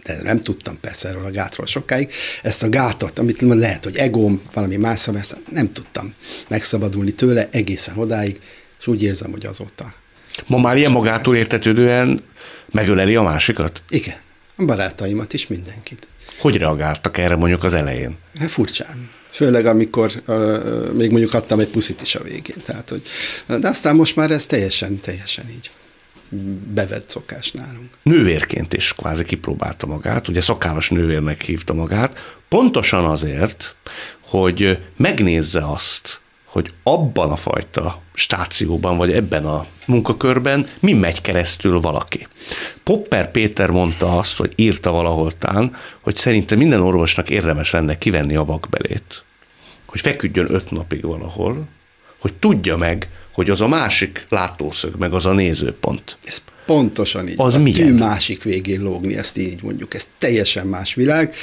de nem tudtam persze erről a gátról sokáig, ezt a gátat, amit lehet, hogy egóm, valami más ezt nem tudtam megszabadulni tőle egészen odáig, és úgy érzem, hogy azóta.
Ma már ilyen magától értetődően megöleli a másikat?
Igen, a barátaimat is, mindenkit.
Hogy reagáltak erre mondjuk az elején?
Hát furcsán. Főleg, amikor uh, még mondjuk adtam egy puszit is a végén. Tehát, hogy, de aztán most már ez teljesen, teljesen így bevett szokás nálunk.
Nővérként is kvázi kipróbálta magát, ugye szakállas nővérnek hívta magát, Pontosan azért, hogy megnézze azt, hogy abban a fajta stációban, vagy ebben a munkakörben mi megy keresztül valaki. Popper Péter mondta azt, hogy írta valahol tán, hogy szerinte minden orvosnak érdemes lenne kivenni a vakbelét. Hogy feküdjön öt napig valahol, hogy tudja meg, hogy az a másik látószög, meg az a nézőpont.
Ez pontosan így.
Az
a
milyen?
tű másik végén lógni, ezt így mondjuk. Ez teljesen más világ.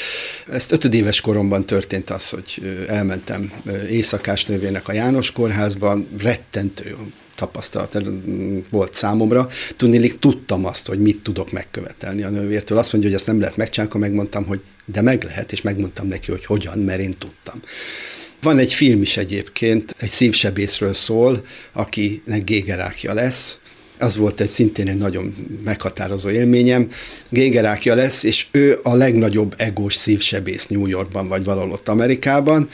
Ezt ötödéves koromban történt az, hogy elmentem éjszakás nővének a János kórházban, rettentő tapasztalat volt számomra. Tudnélik, tudtam azt, hogy mit tudok megkövetelni a nővértől. Azt mondja, hogy ezt nem lehet megcsinálni, akkor megmondtam, hogy de meg lehet, és megmondtam neki, hogy hogyan, mert én tudtam. Van egy film is egyébként, egy szívsebészről szól, akinek gégerákja lesz, az volt egy szintén egy nagyon meghatározó élményem. Gégerákja lesz, és ő a legnagyobb egós szívsebész New Yorkban, vagy valahol ott Amerikában,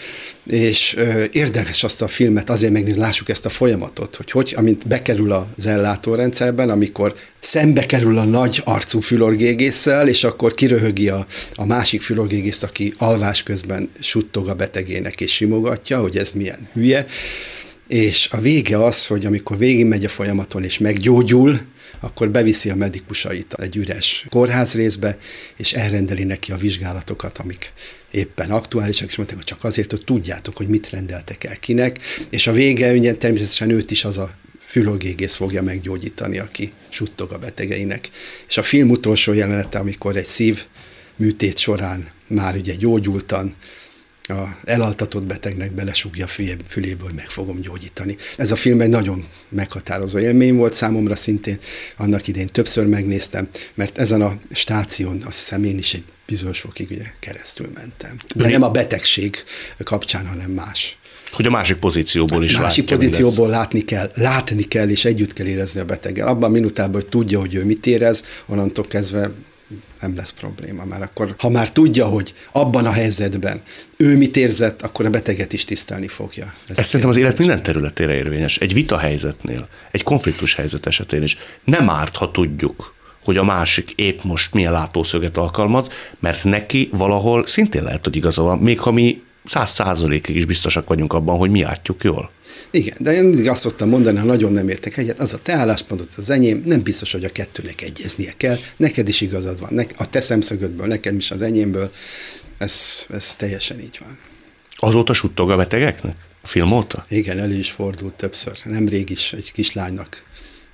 és ö, érdekes azt a filmet azért megnézni, lássuk ezt a folyamatot, hogy hogy, amint bekerül az ellátórendszerben, amikor szembe kerül a nagy arcú fülorgégésszel, és akkor kiröhögi a, a másik fülorgégészt, aki alvás közben suttog a betegének és simogatja, hogy ez milyen hülye, és a vége az, hogy amikor végigmegy a folyamaton és meggyógyul, akkor beviszi a medikusait egy üres kórházrészbe, és elrendeli neki a vizsgálatokat, amik éppen aktuálisak, és mondták, hogy csak azért, hogy tudjátok, hogy mit rendeltek el kinek, és a vége ugye természetesen őt is az a fülorgégész fogja meggyógyítani, aki suttog a betegeinek. És a film utolsó jelenete, amikor egy szív műtét során már ugye gyógyultan a elaltatott betegnek belesúgja a fülébe, hogy meg fogom gyógyítani. Ez a film egy nagyon meghatározó élmény volt számomra szintén, annak idén többször megnéztem, mert ezen a stáción azt hiszem én is egy bizonyos fokig ugye keresztül mentem. De nem a betegség kapcsán, hanem más.
Hogy a másik pozícióból is
Másik pozícióból látni kell, látni kell, és együtt kell érezni a beteggel. Abban a minutában, hogy tudja, hogy ő mit érez, onnantól kezdve nem lesz probléma. Már akkor, ha már tudja, hogy abban a helyzetben ő mit érzett, akkor a beteget is tisztelni fogja.
Ez, Ez szerintem az élet minden területére érvényes. Egy vita helyzetnél, egy konfliktus helyzet esetén is nem árt, ha tudjuk, hogy a másik épp most milyen látószöget alkalmaz, mert neki valahol szintén lehet, hogy igaza van, még ha mi száz százalékig is biztosak vagyunk abban, hogy mi látjuk jól.
Igen, de én mindig azt szoktam mondani, ha nagyon nem értek egyet, az a te álláspontod, az enyém, nem biztos, hogy a kettőnek egyeznie kell. Neked is igazad van, a te szemszögödből, nekem is az enyémből. Ez, ez teljesen így van.
Azóta suttog a betegeknek? A film óta?
Igen, elő is fordult többször. Nemrég is egy kislánynak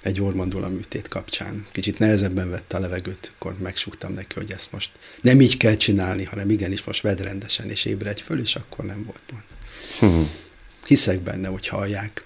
egy ormandula műtét kapcsán. Kicsit nehezebben vette a levegőt, akkor megsúgtam neki, hogy ezt most nem így kell csinálni, hanem igenis most vedd rendesen, és ébredj föl, és akkor nem volt gond. Hmm. Hiszek benne, hogy hallják.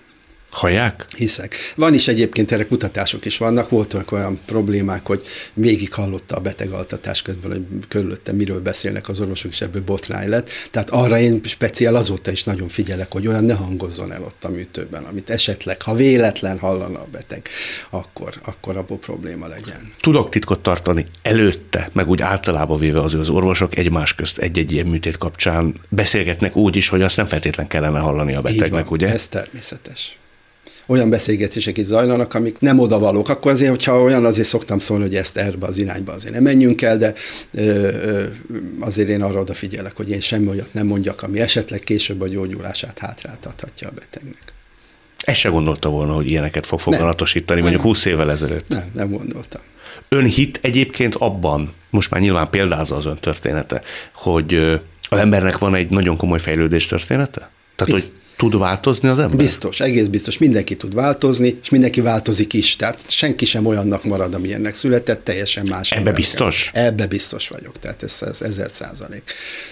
Hallják?
Hiszek. Van is egyébként erre kutatások is vannak, voltak olyan problémák, hogy végig hallotta a betegaltatás közben, hogy körülöttem miről beszélnek az orvosok, és ebből botrány lett. Tehát arra én speciál azóta is nagyon figyelek, hogy olyan ne hangozzon el ott a műtőben, amit esetleg, ha véletlen hallana a beteg, akkor, akkor abból probléma legyen.
Tudok titkot tartani előtte, meg úgy általában véve az, az orvosok egymás közt egy-egy ilyen műtét kapcsán beszélgetnek úgy is, hogy azt nem feltétlen kellene hallani a betegnek,
van,
ugye?
Ez természetes olyan beszélgetések is zajlanak, amik nem odavalók. Akkor azért, hogyha olyan, azért szoktam szólni, hogy ezt erbe az irányba azért nem menjünk el, de ö, ö, azért én arra odafigyelek, hogy én semmi olyat nem mondjak, ami esetleg később a gyógyulását hátráltathatja a betegnek.
Ezt se gondolta volna, hogy ilyeneket fog foganatosítani, mondjuk 20 évvel ezelőtt.
Nem, nem gondoltam.
Ön hit egyébként abban, most már nyilván példázza az ön története, hogy az embernek van egy nagyon komoly fejlődés története? Tehát, Bizt, hogy tud változni az ember?
Biztos, egész biztos. Mindenki tud változni, és mindenki változik is. Tehát senki sem olyannak marad, amilyennek született, teljesen más.
Ebbe biztos?
Ebbe biztos vagyok, tehát ez, ez ezer százalék.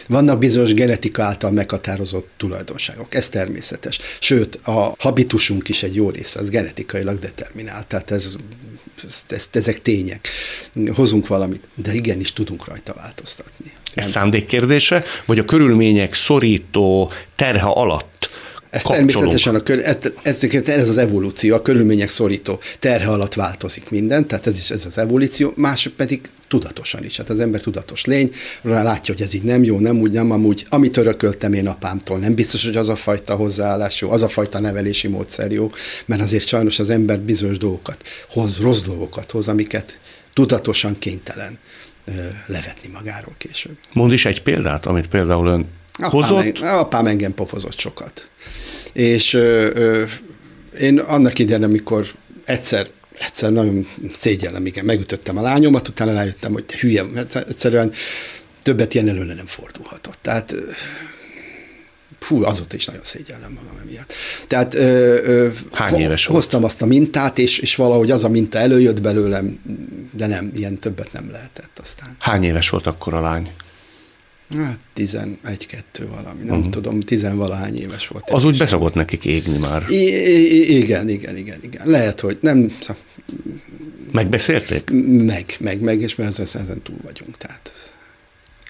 Vannak bizonyos genetika által meghatározott tulajdonságok, ez természetes. Sőt, a habitusunk is egy jó része, az genetikailag determinált, tehát ez ezt, ezt, ezek tények. Hozunk valamit, de igenis tudunk rajta változtatni.
Ez szándék kérdése, vagy a körülmények szorító terhe alatt
ez természetesen a kör, ez, ez, ez, az evolúció, a körülmények szorító terhe alatt változik minden, tehát ez is ez az evolúció, mások pedig tudatosan is. Hát az ember tudatos lény, látja, hogy ez így nem jó, nem úgy, nem amúgy. Amit örököltem én apámtól, nem biztos, hogy az a fajta hozzáállás jó, az a fajta nevelési módszer jó, mert azért sajnos az ember bizonyos dolgokat hoz, rossz dolgokat hoz, amiket tudatosan kénytelen levetni magáról később.
Mond is egy példát, amit például ön
Apám,
hozott.
apám engem pofozott sokat. És ö, ö, én annak idején, amikor egyszer egyszer nagyon szégyellem, igen, megütöttem a lányomat, utána rájöttem, hogy te hülye, egyszerűen többet ilyen előre nem fordulhatott. Tehát Hú, azóta is nagyon szégyellem magam emiatt. Tehát ö, ö,
Hány éves volt?
hoztam azt a mintát, és, és valahogy az a minta előjött belőlem, de nem, ilyen többet nem lehetett aztán.
Hány éves volt akkor a lány?
Hát 11-2 valami, nem uh-huh. tudom, tizenvalahány éves volt.
Az úgy beszokott nekik égni már.
I- I- igen, igen, igen, igen. Lehet, hogy nem,
Megbeszélték?
meg, meg, meg, és ezen, ezen túl vagyunk. Tehát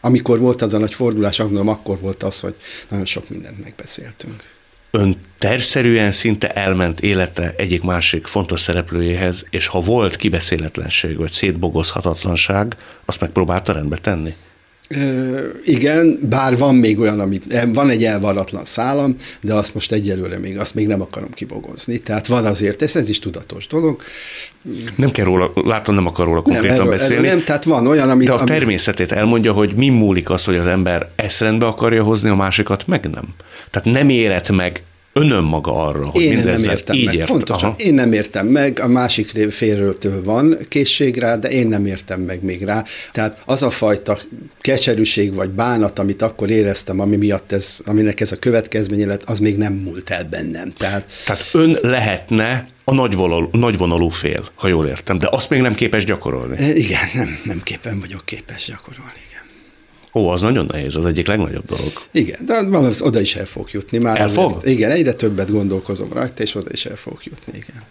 amikor volt az a nagy fordulás, akkor volt az, hogy nagyon sok mindent megbeszéltünk.
Ön terszerűen szinte elment élete egyik másik fontos szereplőjéhez, és ha volt kibeszéletlenség vagy szétbogozhatatlanság, azt megpróbálta rendbe tenni?
Igen, bár van még olyan, amit, van egy elvarratlan szálam, de azt most egyelőre még, azt még nem akarom kibogozni. Tehát van azért, ez, ez is tudatos dolog.
Nem kell róla, látom, nem akar róla konkrétan
nem, erről,
beszélni.
Erről nem, tehát van olyan, amit...
de a természetét elmondja, hogy mi múlik az, hogy az ember ezt rendbe akarja hozni, a másikat meg nem. Tehát nem érett meg önön maga arra, hogy
én nem
mindezzel
értem
így
meg.
ért.
Pontosan.
Aha.
Én nem értem meg, a másik félről van készség rá, de én nem értem meg még rá. Tehát az a fajta keserűség vagy bánat, amit akkor éreztem, ami miatt ez, aminek ez a következménye lett, az még nem múlt el bennem. Tehát,
Tehát ön lehetne a nagyvonalú, nagyvonalú fél, ha jól értem, de azt még nem képes gyakorolni.
igen, nem, nem képen vagyok képes gyakorolni. Igen.
Ó, az nagyon nehéz, az egyik legnagyobb dolog.
Igen, de van, oda is el fog jutni. Már
El fog?
Igen, egyre többet gondolkozom rajta, és oda is el fog jutni, igen.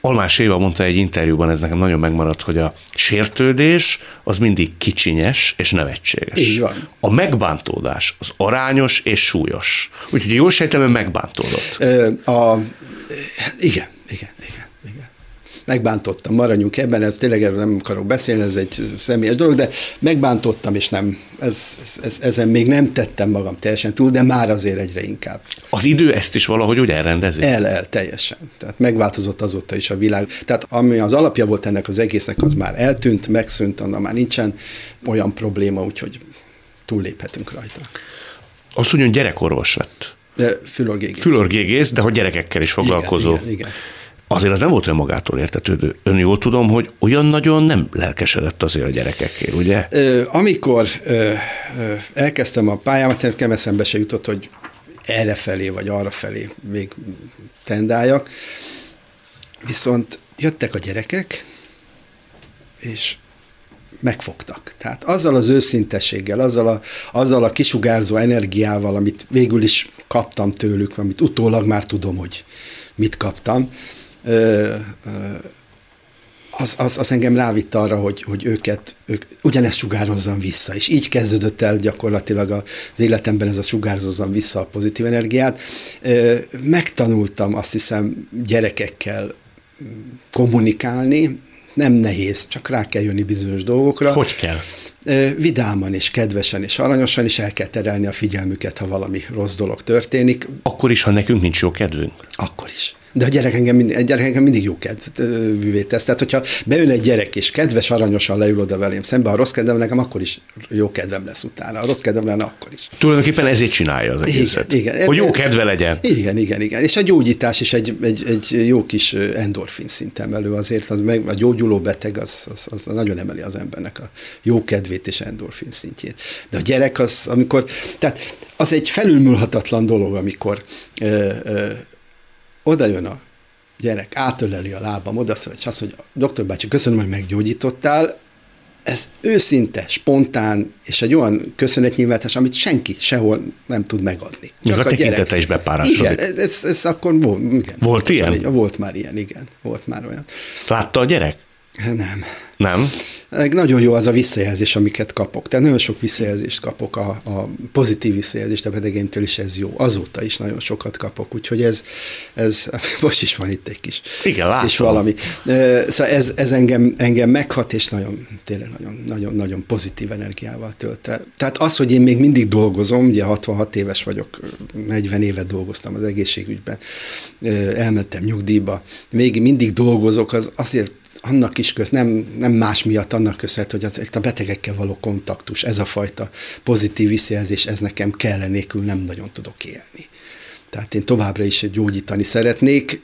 Almás Éva mondta egy interjúban, ez nekem nagyon megmaradt, hogy a sértődés az mindig kicsinyes és nevetséges.
Így van.
A megbántódás az arányos és súlyos. Úgyhogy jól sejtem, hogy megbántódott.
Ö, a, igen, igen, igen. Megbántottam, maradjunk ebben, ez tényleg erről nem akarok beszélni, ez egy személyes dolog, de megbántottam, és nem, ez, ez, ez, ezen még nem tettem magam teljesen túl, de már azért egyre inkább.
Az idő ezt is valahogy úgy elrendezi?
El, el, teljesen. Tehát megváltozott azóta is a világ. Tehát ami az alapja volt ennek az egésznek, az már eltűnt, megszűnt, annak már nincsen olyan probléma, úgyhogy túlléphetünk rajta.
Azt mondja, hogy gyerekorvos lett.
Fülorgégész.
Fülorgégész, de hogy gyerekekkel is foglalkozó.
Igen, igen, igen.
Azért az nem volt olyan magától értetődő. Ön jól tudom, hogy olyan nagyon nem lelkesedett azért a gyerekekért, ugye?
Amikor elkezdtem a pályámat, nekem eszembe se jutott, hogy erre felé vagy arra felé még tendáljak. Viszont jöttek a gyerekek, és megfogtak. Tehát azzal az őszintességgel, azzal a, azzal a kisugárzó energiával, amit végül is kaptam tőlük, amit utólag már tudom, hogy mit kaptam, az, az, az engem rávitt arra, hogy, hogy őket, ők ugyanezt sugározzam vissza, és így kezdődött el gyakorlatilag az életemben ez a sugárzozzam vissza a pozitív energiát. Megtanultam azt hiszem gyerekekkel kommunikálni, nem nehéz, csak rá kell jönni bizonyos dolgokra.
Hogy kell?
Vidáman és kedvesen és aranyosan is el kell terelni a figyelmüket, ha valami rossz dolog történik.
Akkor is, ha nekünk nincs jó kedvünk?
Akkor is. De a gyerek engem mindig, egy gyerek engem mindig jó kedvűvé tesz. Tehát, hogyha bejön egy gyerek, és kedves, aranyosan leül oda velém szembe, a rossz kedvem nekem akkor is jó kedvem lesz utána. A rossz kedvem lenne akkor is.
Tulajdonképpen ezért csinálja az egészet.
Igen, igen.
Hogy jó kedve legyen.
Igen, igen, igen. És a gyógyítás is egy, egy, egy jó kis endorfin szinten elő azért. Az meg, a gyógyuló beteg az, az, az, nagyon emeli az embernek a jó kedvét és endorfin szintjét. De a gyerek az, amikor, tehát az egy felülmúlhatatlan dolog, amikor ö, ö, oda jön a gyerek, átöleli a lábam, oda szól, és azt mondja, doktor bácsi, köszönöm, hogy meggyógyítottál, ez őszinte, spontán, és egy olyan köszönetnyilvánítás, amit senki sehol nem tud megadni.
Csak a, a tekintete is bepárásodik.
Igen, ez, ez, ez akkor volt, igen.
Volt ilyen?
Így, volt már ilyen, igen. Volt már olyan.
Látta a gyerek?
Nem.
Nem?
Nagyon jó az a visszajelzés, amiket kapok. Tehát nagyon sok visszajelzést kapok, a, a pozitív visszajelzést a betegeimtől is ez jó. Azóta is nagyon sokat kapok, úgyhogy ez, ez most is van itt egy kis.
Igen, látom.
És valami. Szóval ez, ez engem, engem meghat, és nagyon, tényleg nagyon, nagyon, nagyon pozitív energiával tölt el. Tehát az, hogy én még mindig dolgozom, ugye 66 éves vagyok, 40 évet dolgoztam az egészségügyben, elmentem nyugdíjba, még mindig dolgozok, az azért annak is köz, nem, nem más miatt annak köszönhető, hogy az, a betegekkel való kontaktus, ez a fajta pozitív visszajelzés, ez nekem kell, nélkül nem nagyon tudok élni. Tehát én továbbra is gyógyítani szeretnék,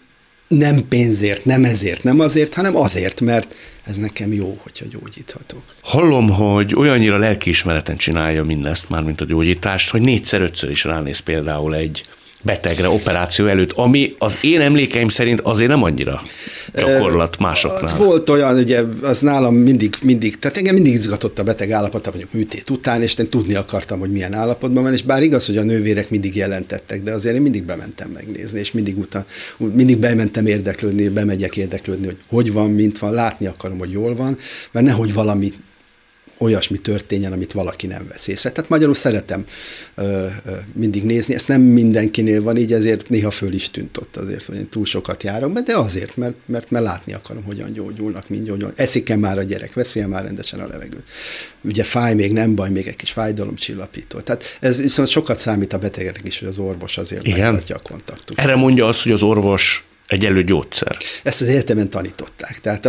nem pénzért, nem ezért, nem azért, hanem azért, mert ez nekem jó, hogyha gyógyíthatok.
Hallom, hogy olyannyira lelkiismereten csinálja mindezt, már mint a gyógyítást, hogy négyszer-ötször is ránéz például egy betegre operáció előtt, ami az én emlékeim szerint azért nem annyira gyakorlat másoknál.
Volt olyan, ugye az nálam mindig, mindig, tehát engem mindig izgatott a beteg állapota, mondjuk műtét után, és én tudni akartam, hogy milyen állapotban van, és bár igaz, hogy a nővérek mindig jelentettek, de azért én mindig bementem megnézni, és mindig utána, mindig bementem érdeklődni, bemegyek érdeklődni, hogy hogy van, mint van, látni akarom, hogy jól van, mert nehogy valami olyasmi történjen, amit valaki nem vesz észre. Tehát magyarul szeretem ö, ö, mindig nézni, ezt nem mindenkinél van így, ezért néha föl is tűnt ott azért, hogy én túl sokat járok be, de azért, mert, mert, mert látni akarom, hogyan gyógyulnak, mind gyógyulnak. Eszik-e már a gyerek, veszi már rendesen a levegőt. Ugye fáj még, nem baj, még egy kis fájdalomcsillapító. Tehát ez viszont sokat számít a betegeknek is, hogy az orvos azért Igen. megtartja a kontaktust.
Erre mondja azt, hogy az orvos egy gyógyszer.
Ezt az egyetemen tanították. Tehát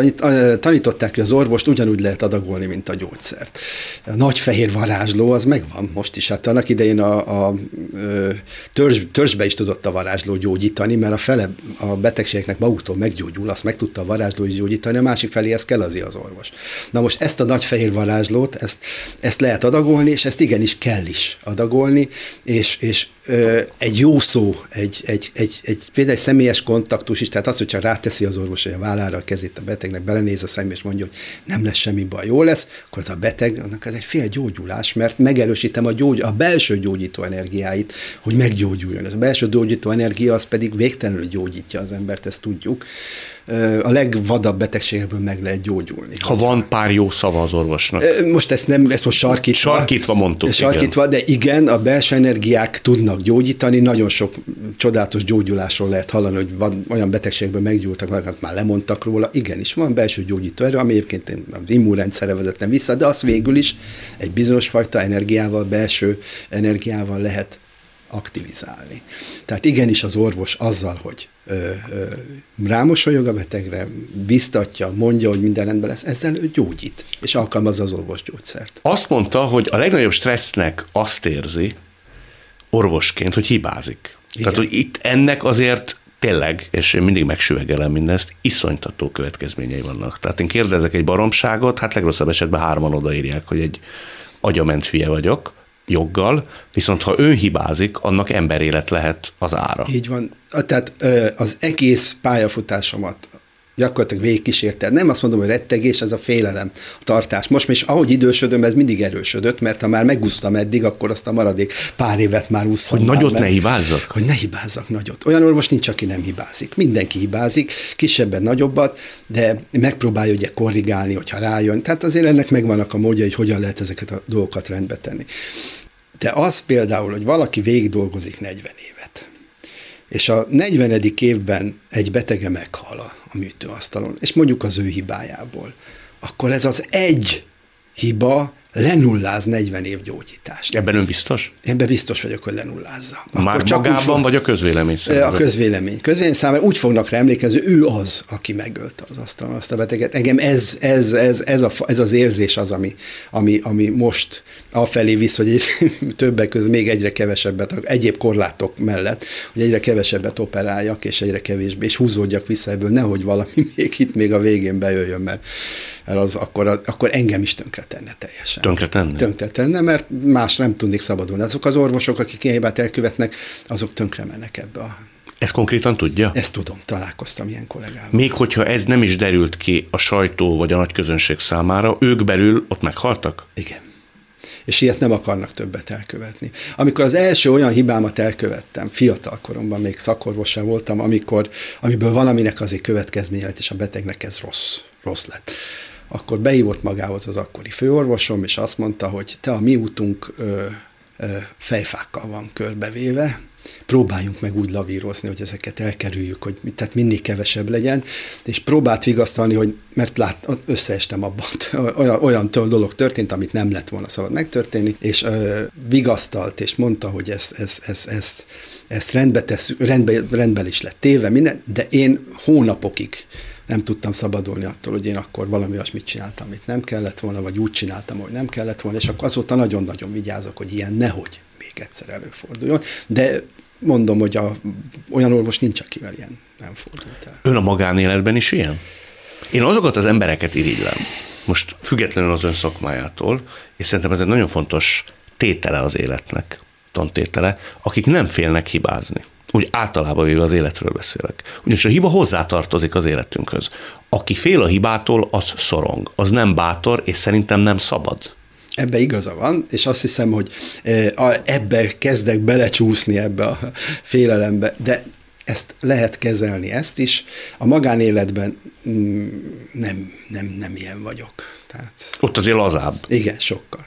tanították, hogy az orvost ugyanúgy lehet adagolni, mint a gyógyszert. A nagy fehér varázsló az megvan most is. Hát annak idején a, a törzs, törzsbe is tudott a varázsló gyógyítani, mert a fele a betegségeknek maguktól meggyógyul, azt meg tudta a varázsló gyógyítani, a másik felé ez kell az orvos. Na most ezt a nagy fehér varázslót, ezt, ezt lehet adagolni, és ezt igenis kell is adagolni, és, és egy jó szó, egy, egy, egy, egy, például egy személyes kontaktus is, tehát az, hogy csak ráteszi az orvos a vállára a kezét a betegnek, belenéz a szembe, és mondja, hogy nem lesz semmi baj, jó lesz, akkor az a beteg, annak ez egy fél gyógyulás, mert megerősítem a, gyógy, a belső gyógyító energiáit, hogy meggyógyuljon. Ez a belső gyógyító energia az pedig végtelenül gyógyítja az embert, ezt tudjuk a legvadabb betegségekből meg lehet gyógyulni.
Ha van pár jó szava az orvosnak.
Most ezt nem, ezt most sarkítva.
Sarkítva mondtuk.
Sarkítva, igen. de igen, a belső energiák tudnak gyógyítani, nagyon sok csodálatos gyógyulásról lehet hallani, hogy van, olyan betegségben meggyógyultak, hát már lemondtak róla. Igenis, van belső gyógyító erő, ami egyébként az immunrendszerre vezetne vissza, de az végül is egy bizonyos fajta energiával, belső energiával lehet aktivizálni. Tehát igenis az orvos azzal, hogy rámosolyog a betegre, biztatja, mondja, hogy minden rendben lesz, ezzel ő gyógyít, és alkalmazza az orvosgyógyszert.
Azt mondta, hogy a legnagyobb stressznek azt érzi orvosként, hogy hibázik. Igen. Tehát, hogy itt ennek azért tényleg, és én mindig megsüvegelem mindezt, iszonytató következményei vannak. Tehát én kérdezek egy baromságot, hát legrosszabb esetben hárman odaírják, hogy egy agyament hülye vagyok, joggal, viszont ha ő hibázik, annak emberélet lehet az ára.
Így van. Tehát az egész pályafutásomat gyakorlatilag végigkísérte. Nem azt mondom, hogy rettegés, ez a félelem, a tartás. Most is, ahogy idősödöm, ez mindig erősödött, mert ha már megúsztam eddig, akkor azt a maradék pár évet már úszom.
Hogy nagyot
már,
ne hibázzak?
Hogy ne hibázzak nagyot. Olyan orvos nincs, aki nem hibázik. Mindenki hibázik, kisebben, nagyobbat, de megpróbálja ugye korrigálni, hogyha rájön. Tehát azért ennek megvannak a módja, hogy hogyan lehet ezeket a dolgokat rendbe tenni. De az például, hogy valaki végig dolgozik 40 évet, és a 40. évben egy betege meghal a műtőasztalon, és mondjuk az ő hibájából, akkor ez az egy hiba lenulláz 40 év gyógyítást.
Ebben ön biztos?
Ebben biztos vagyok, hogy lenullázza.
Akkor Már csak magában, fog, vagy a közvélemény
számára? A közvélemény. Közvélemény számára úgy fognak rá emlékezni, ő az, aki megölte az asztalon azt a beteget. Engem ez, ez, ez, ez, a, ez az érzés az, ami, ami, ami most afelé visz, hogy többek között még egyre kevesebbet, egyéb korlátok mellett, hogy egyre kevesebbet operáljak, és egyre kevésbé, és húzódjak vissza ebből, nehogy valami még itt még a végén bejöjjön, mert az akkor, akkor engem is tönkre tenne teljesen.
Tönkre tenne?
Tönkre tenne, mert más nem tudnék szabadulni. Azok az orvosok, akik ilyen hibát elkövetnek, azok tönkre mennek ebbe a
ezt konkrétan tudja?
Ezt tudom, találkoztam ilyen kollégával.
Még hogyha ez nem is derült ki a sajtó vagy a nagy közönség számára, ők belül ott meghaltak?
Igen. És ilyet nem akarnak többet elkövetni. Amikor az első olyan hibámat elkövettem, fiatal koromban még szakorvossá voltam, amikor, amiből valaminek azért következménye lett, és a betegnek ez rossz, rossz lett akkor beívott magához az akkori főorvosom, és azt mondta, hogy te a mi útunk ö, ö, fejfákkal van körbevéve, próbáljunk meg úgy lavírozni, hogy ezeket elkerüljük, hogy tehát minél kevesebb legyen, és próbált vigasztalni, hogy mert lát, összeestem abban, olyan, olyan dolog történt, amit nem lett volna szabad megtörténni, és ö, vigasztalt, és mondta, hogy ezt, ezt, ezt, ezt, ezt rendbe, tesz, rendbe, rendbe is lett téve, minden, de én hónapokig nem tudtam szabadulni attól, hogy én akkor valami olyasmit csináltam, amit nem kellett volna, vagy úgy csináltam, hogy nem kellett volna, és akkor azóta nagyon-nagyon vigyázok, hogy ilyen nehogy még egyszer előforduljon. De mondom, hogy a, olyan orvos nincs, akivel ilyen nem fordult el.
Ön a magánéletben is ilyen? Én azokat az embereket irigylem, most függetlenül az ön szakmájától, és szerintem ez egy nagyon fontos tétele az életnek, tantétele, akik nem félnek hibázni. Úgy általában véve az életről beszélek. Ugyanis a hiba hozzátartozik az életünkhöz. Aki fél a hibától, az szorong. Az nem bátor, és szerintem nem szabad.
Ebbe igaza van, és azt hiszem, hogy ebbe kezdek belecsúszni ebbe a félelembe, de ezt lehet kezelni, ezt is. A magánéletben mm, nem, nem, nem ilyen vagyok. Tehát,
Ott azért lazább.
Igen, sokkal.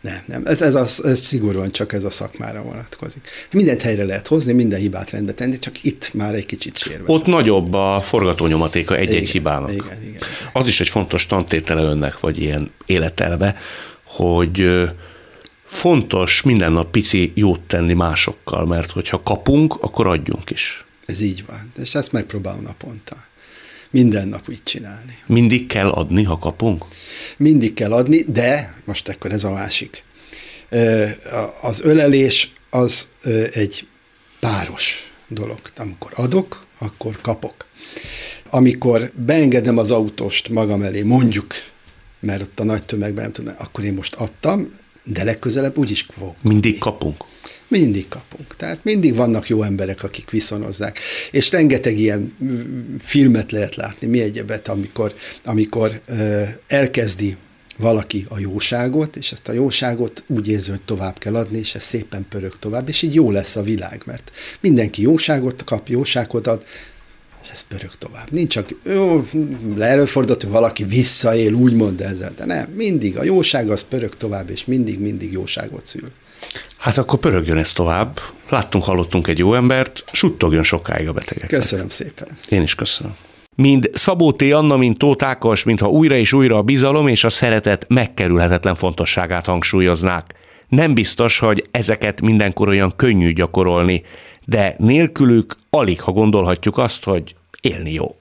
Nem, nem, ez, ez, az, ez szigorúan csak ez a szakmára vonatkozik. Mindent helyre lehet hozni, minden hibát rendbe tenni, csak itt már egy kicsit sérve.
Ott nagyobb a forgatónyomatéka egy-egy
igen,
hibának.
Igen, igen, igen.
Az is egy fontos tantétele önnek, vagy ilyen életelve, hogy fontos minden nap pici jót tenni másokkal, mert hogyha kapunk, akkor adjunk is.
Ez így van, és ezt megpróbálom naponta. Minden nap így csinálni.
Mindig kell adni, ha kapunk?
Mindig kell adni, de most akkor ez a másik. Az ölelés az egy páros dolog. Amikor adok, akkor kapok. Amikor beengedem az autóst magam elé, mondjuk, mert ott a nagy tömegben nem tudom, akkor én most adtam, de legközelebb úgyis fogok.
Mindig kapunk.
Mindig kapunk. Tehát mindig vannak jó emberek, akik viszonozzák. És rengeteg ilyen filmet lehet látni, mi egyebet, amikor, amikor elkezdi valaki a jóságot, és ezt a jóságot úgy érzi, hogy tovább kell adni, és ez szépen pörög tovább, és így jó lesz a világ, mert mindenki jóságot kap, jóságot ad, és ez pörög tovább. Nincs csak, jó, hogy valaki visszaél, úgymond ezzel, de nem, mindig a jóság az pörög tovább, és mindig-mindig jóságot szül.
Hát akkor pörögjön ez tovább. Láttunk, hallottunk egy jó embert, suttogjon sokáig a betegek.
Köszönöm szépen.
Én is köszönöm. Mind Szabó T. Anna, mint Tóth Ákos, mintha újra és újra a bizalom és a szeretet megkerülhetetlen fontosságát hangsúlyoznák. Nem biztos, hogy ezeket mindenkor olyan könnyű gyakorolni, de nélkülük alig, ha gondolhatjuk azt, hogy élni jó.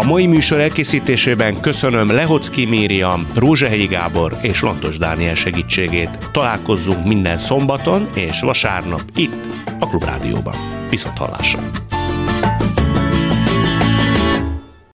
A mai műsor elkészítésében köszönöm Lehocki Mériam, Rózsahelyi Gábor és Lantos Dániel segítségét. Találkozzunk minden szombaton és vasárnap itt a Klubrádióban. Viszont hallásra!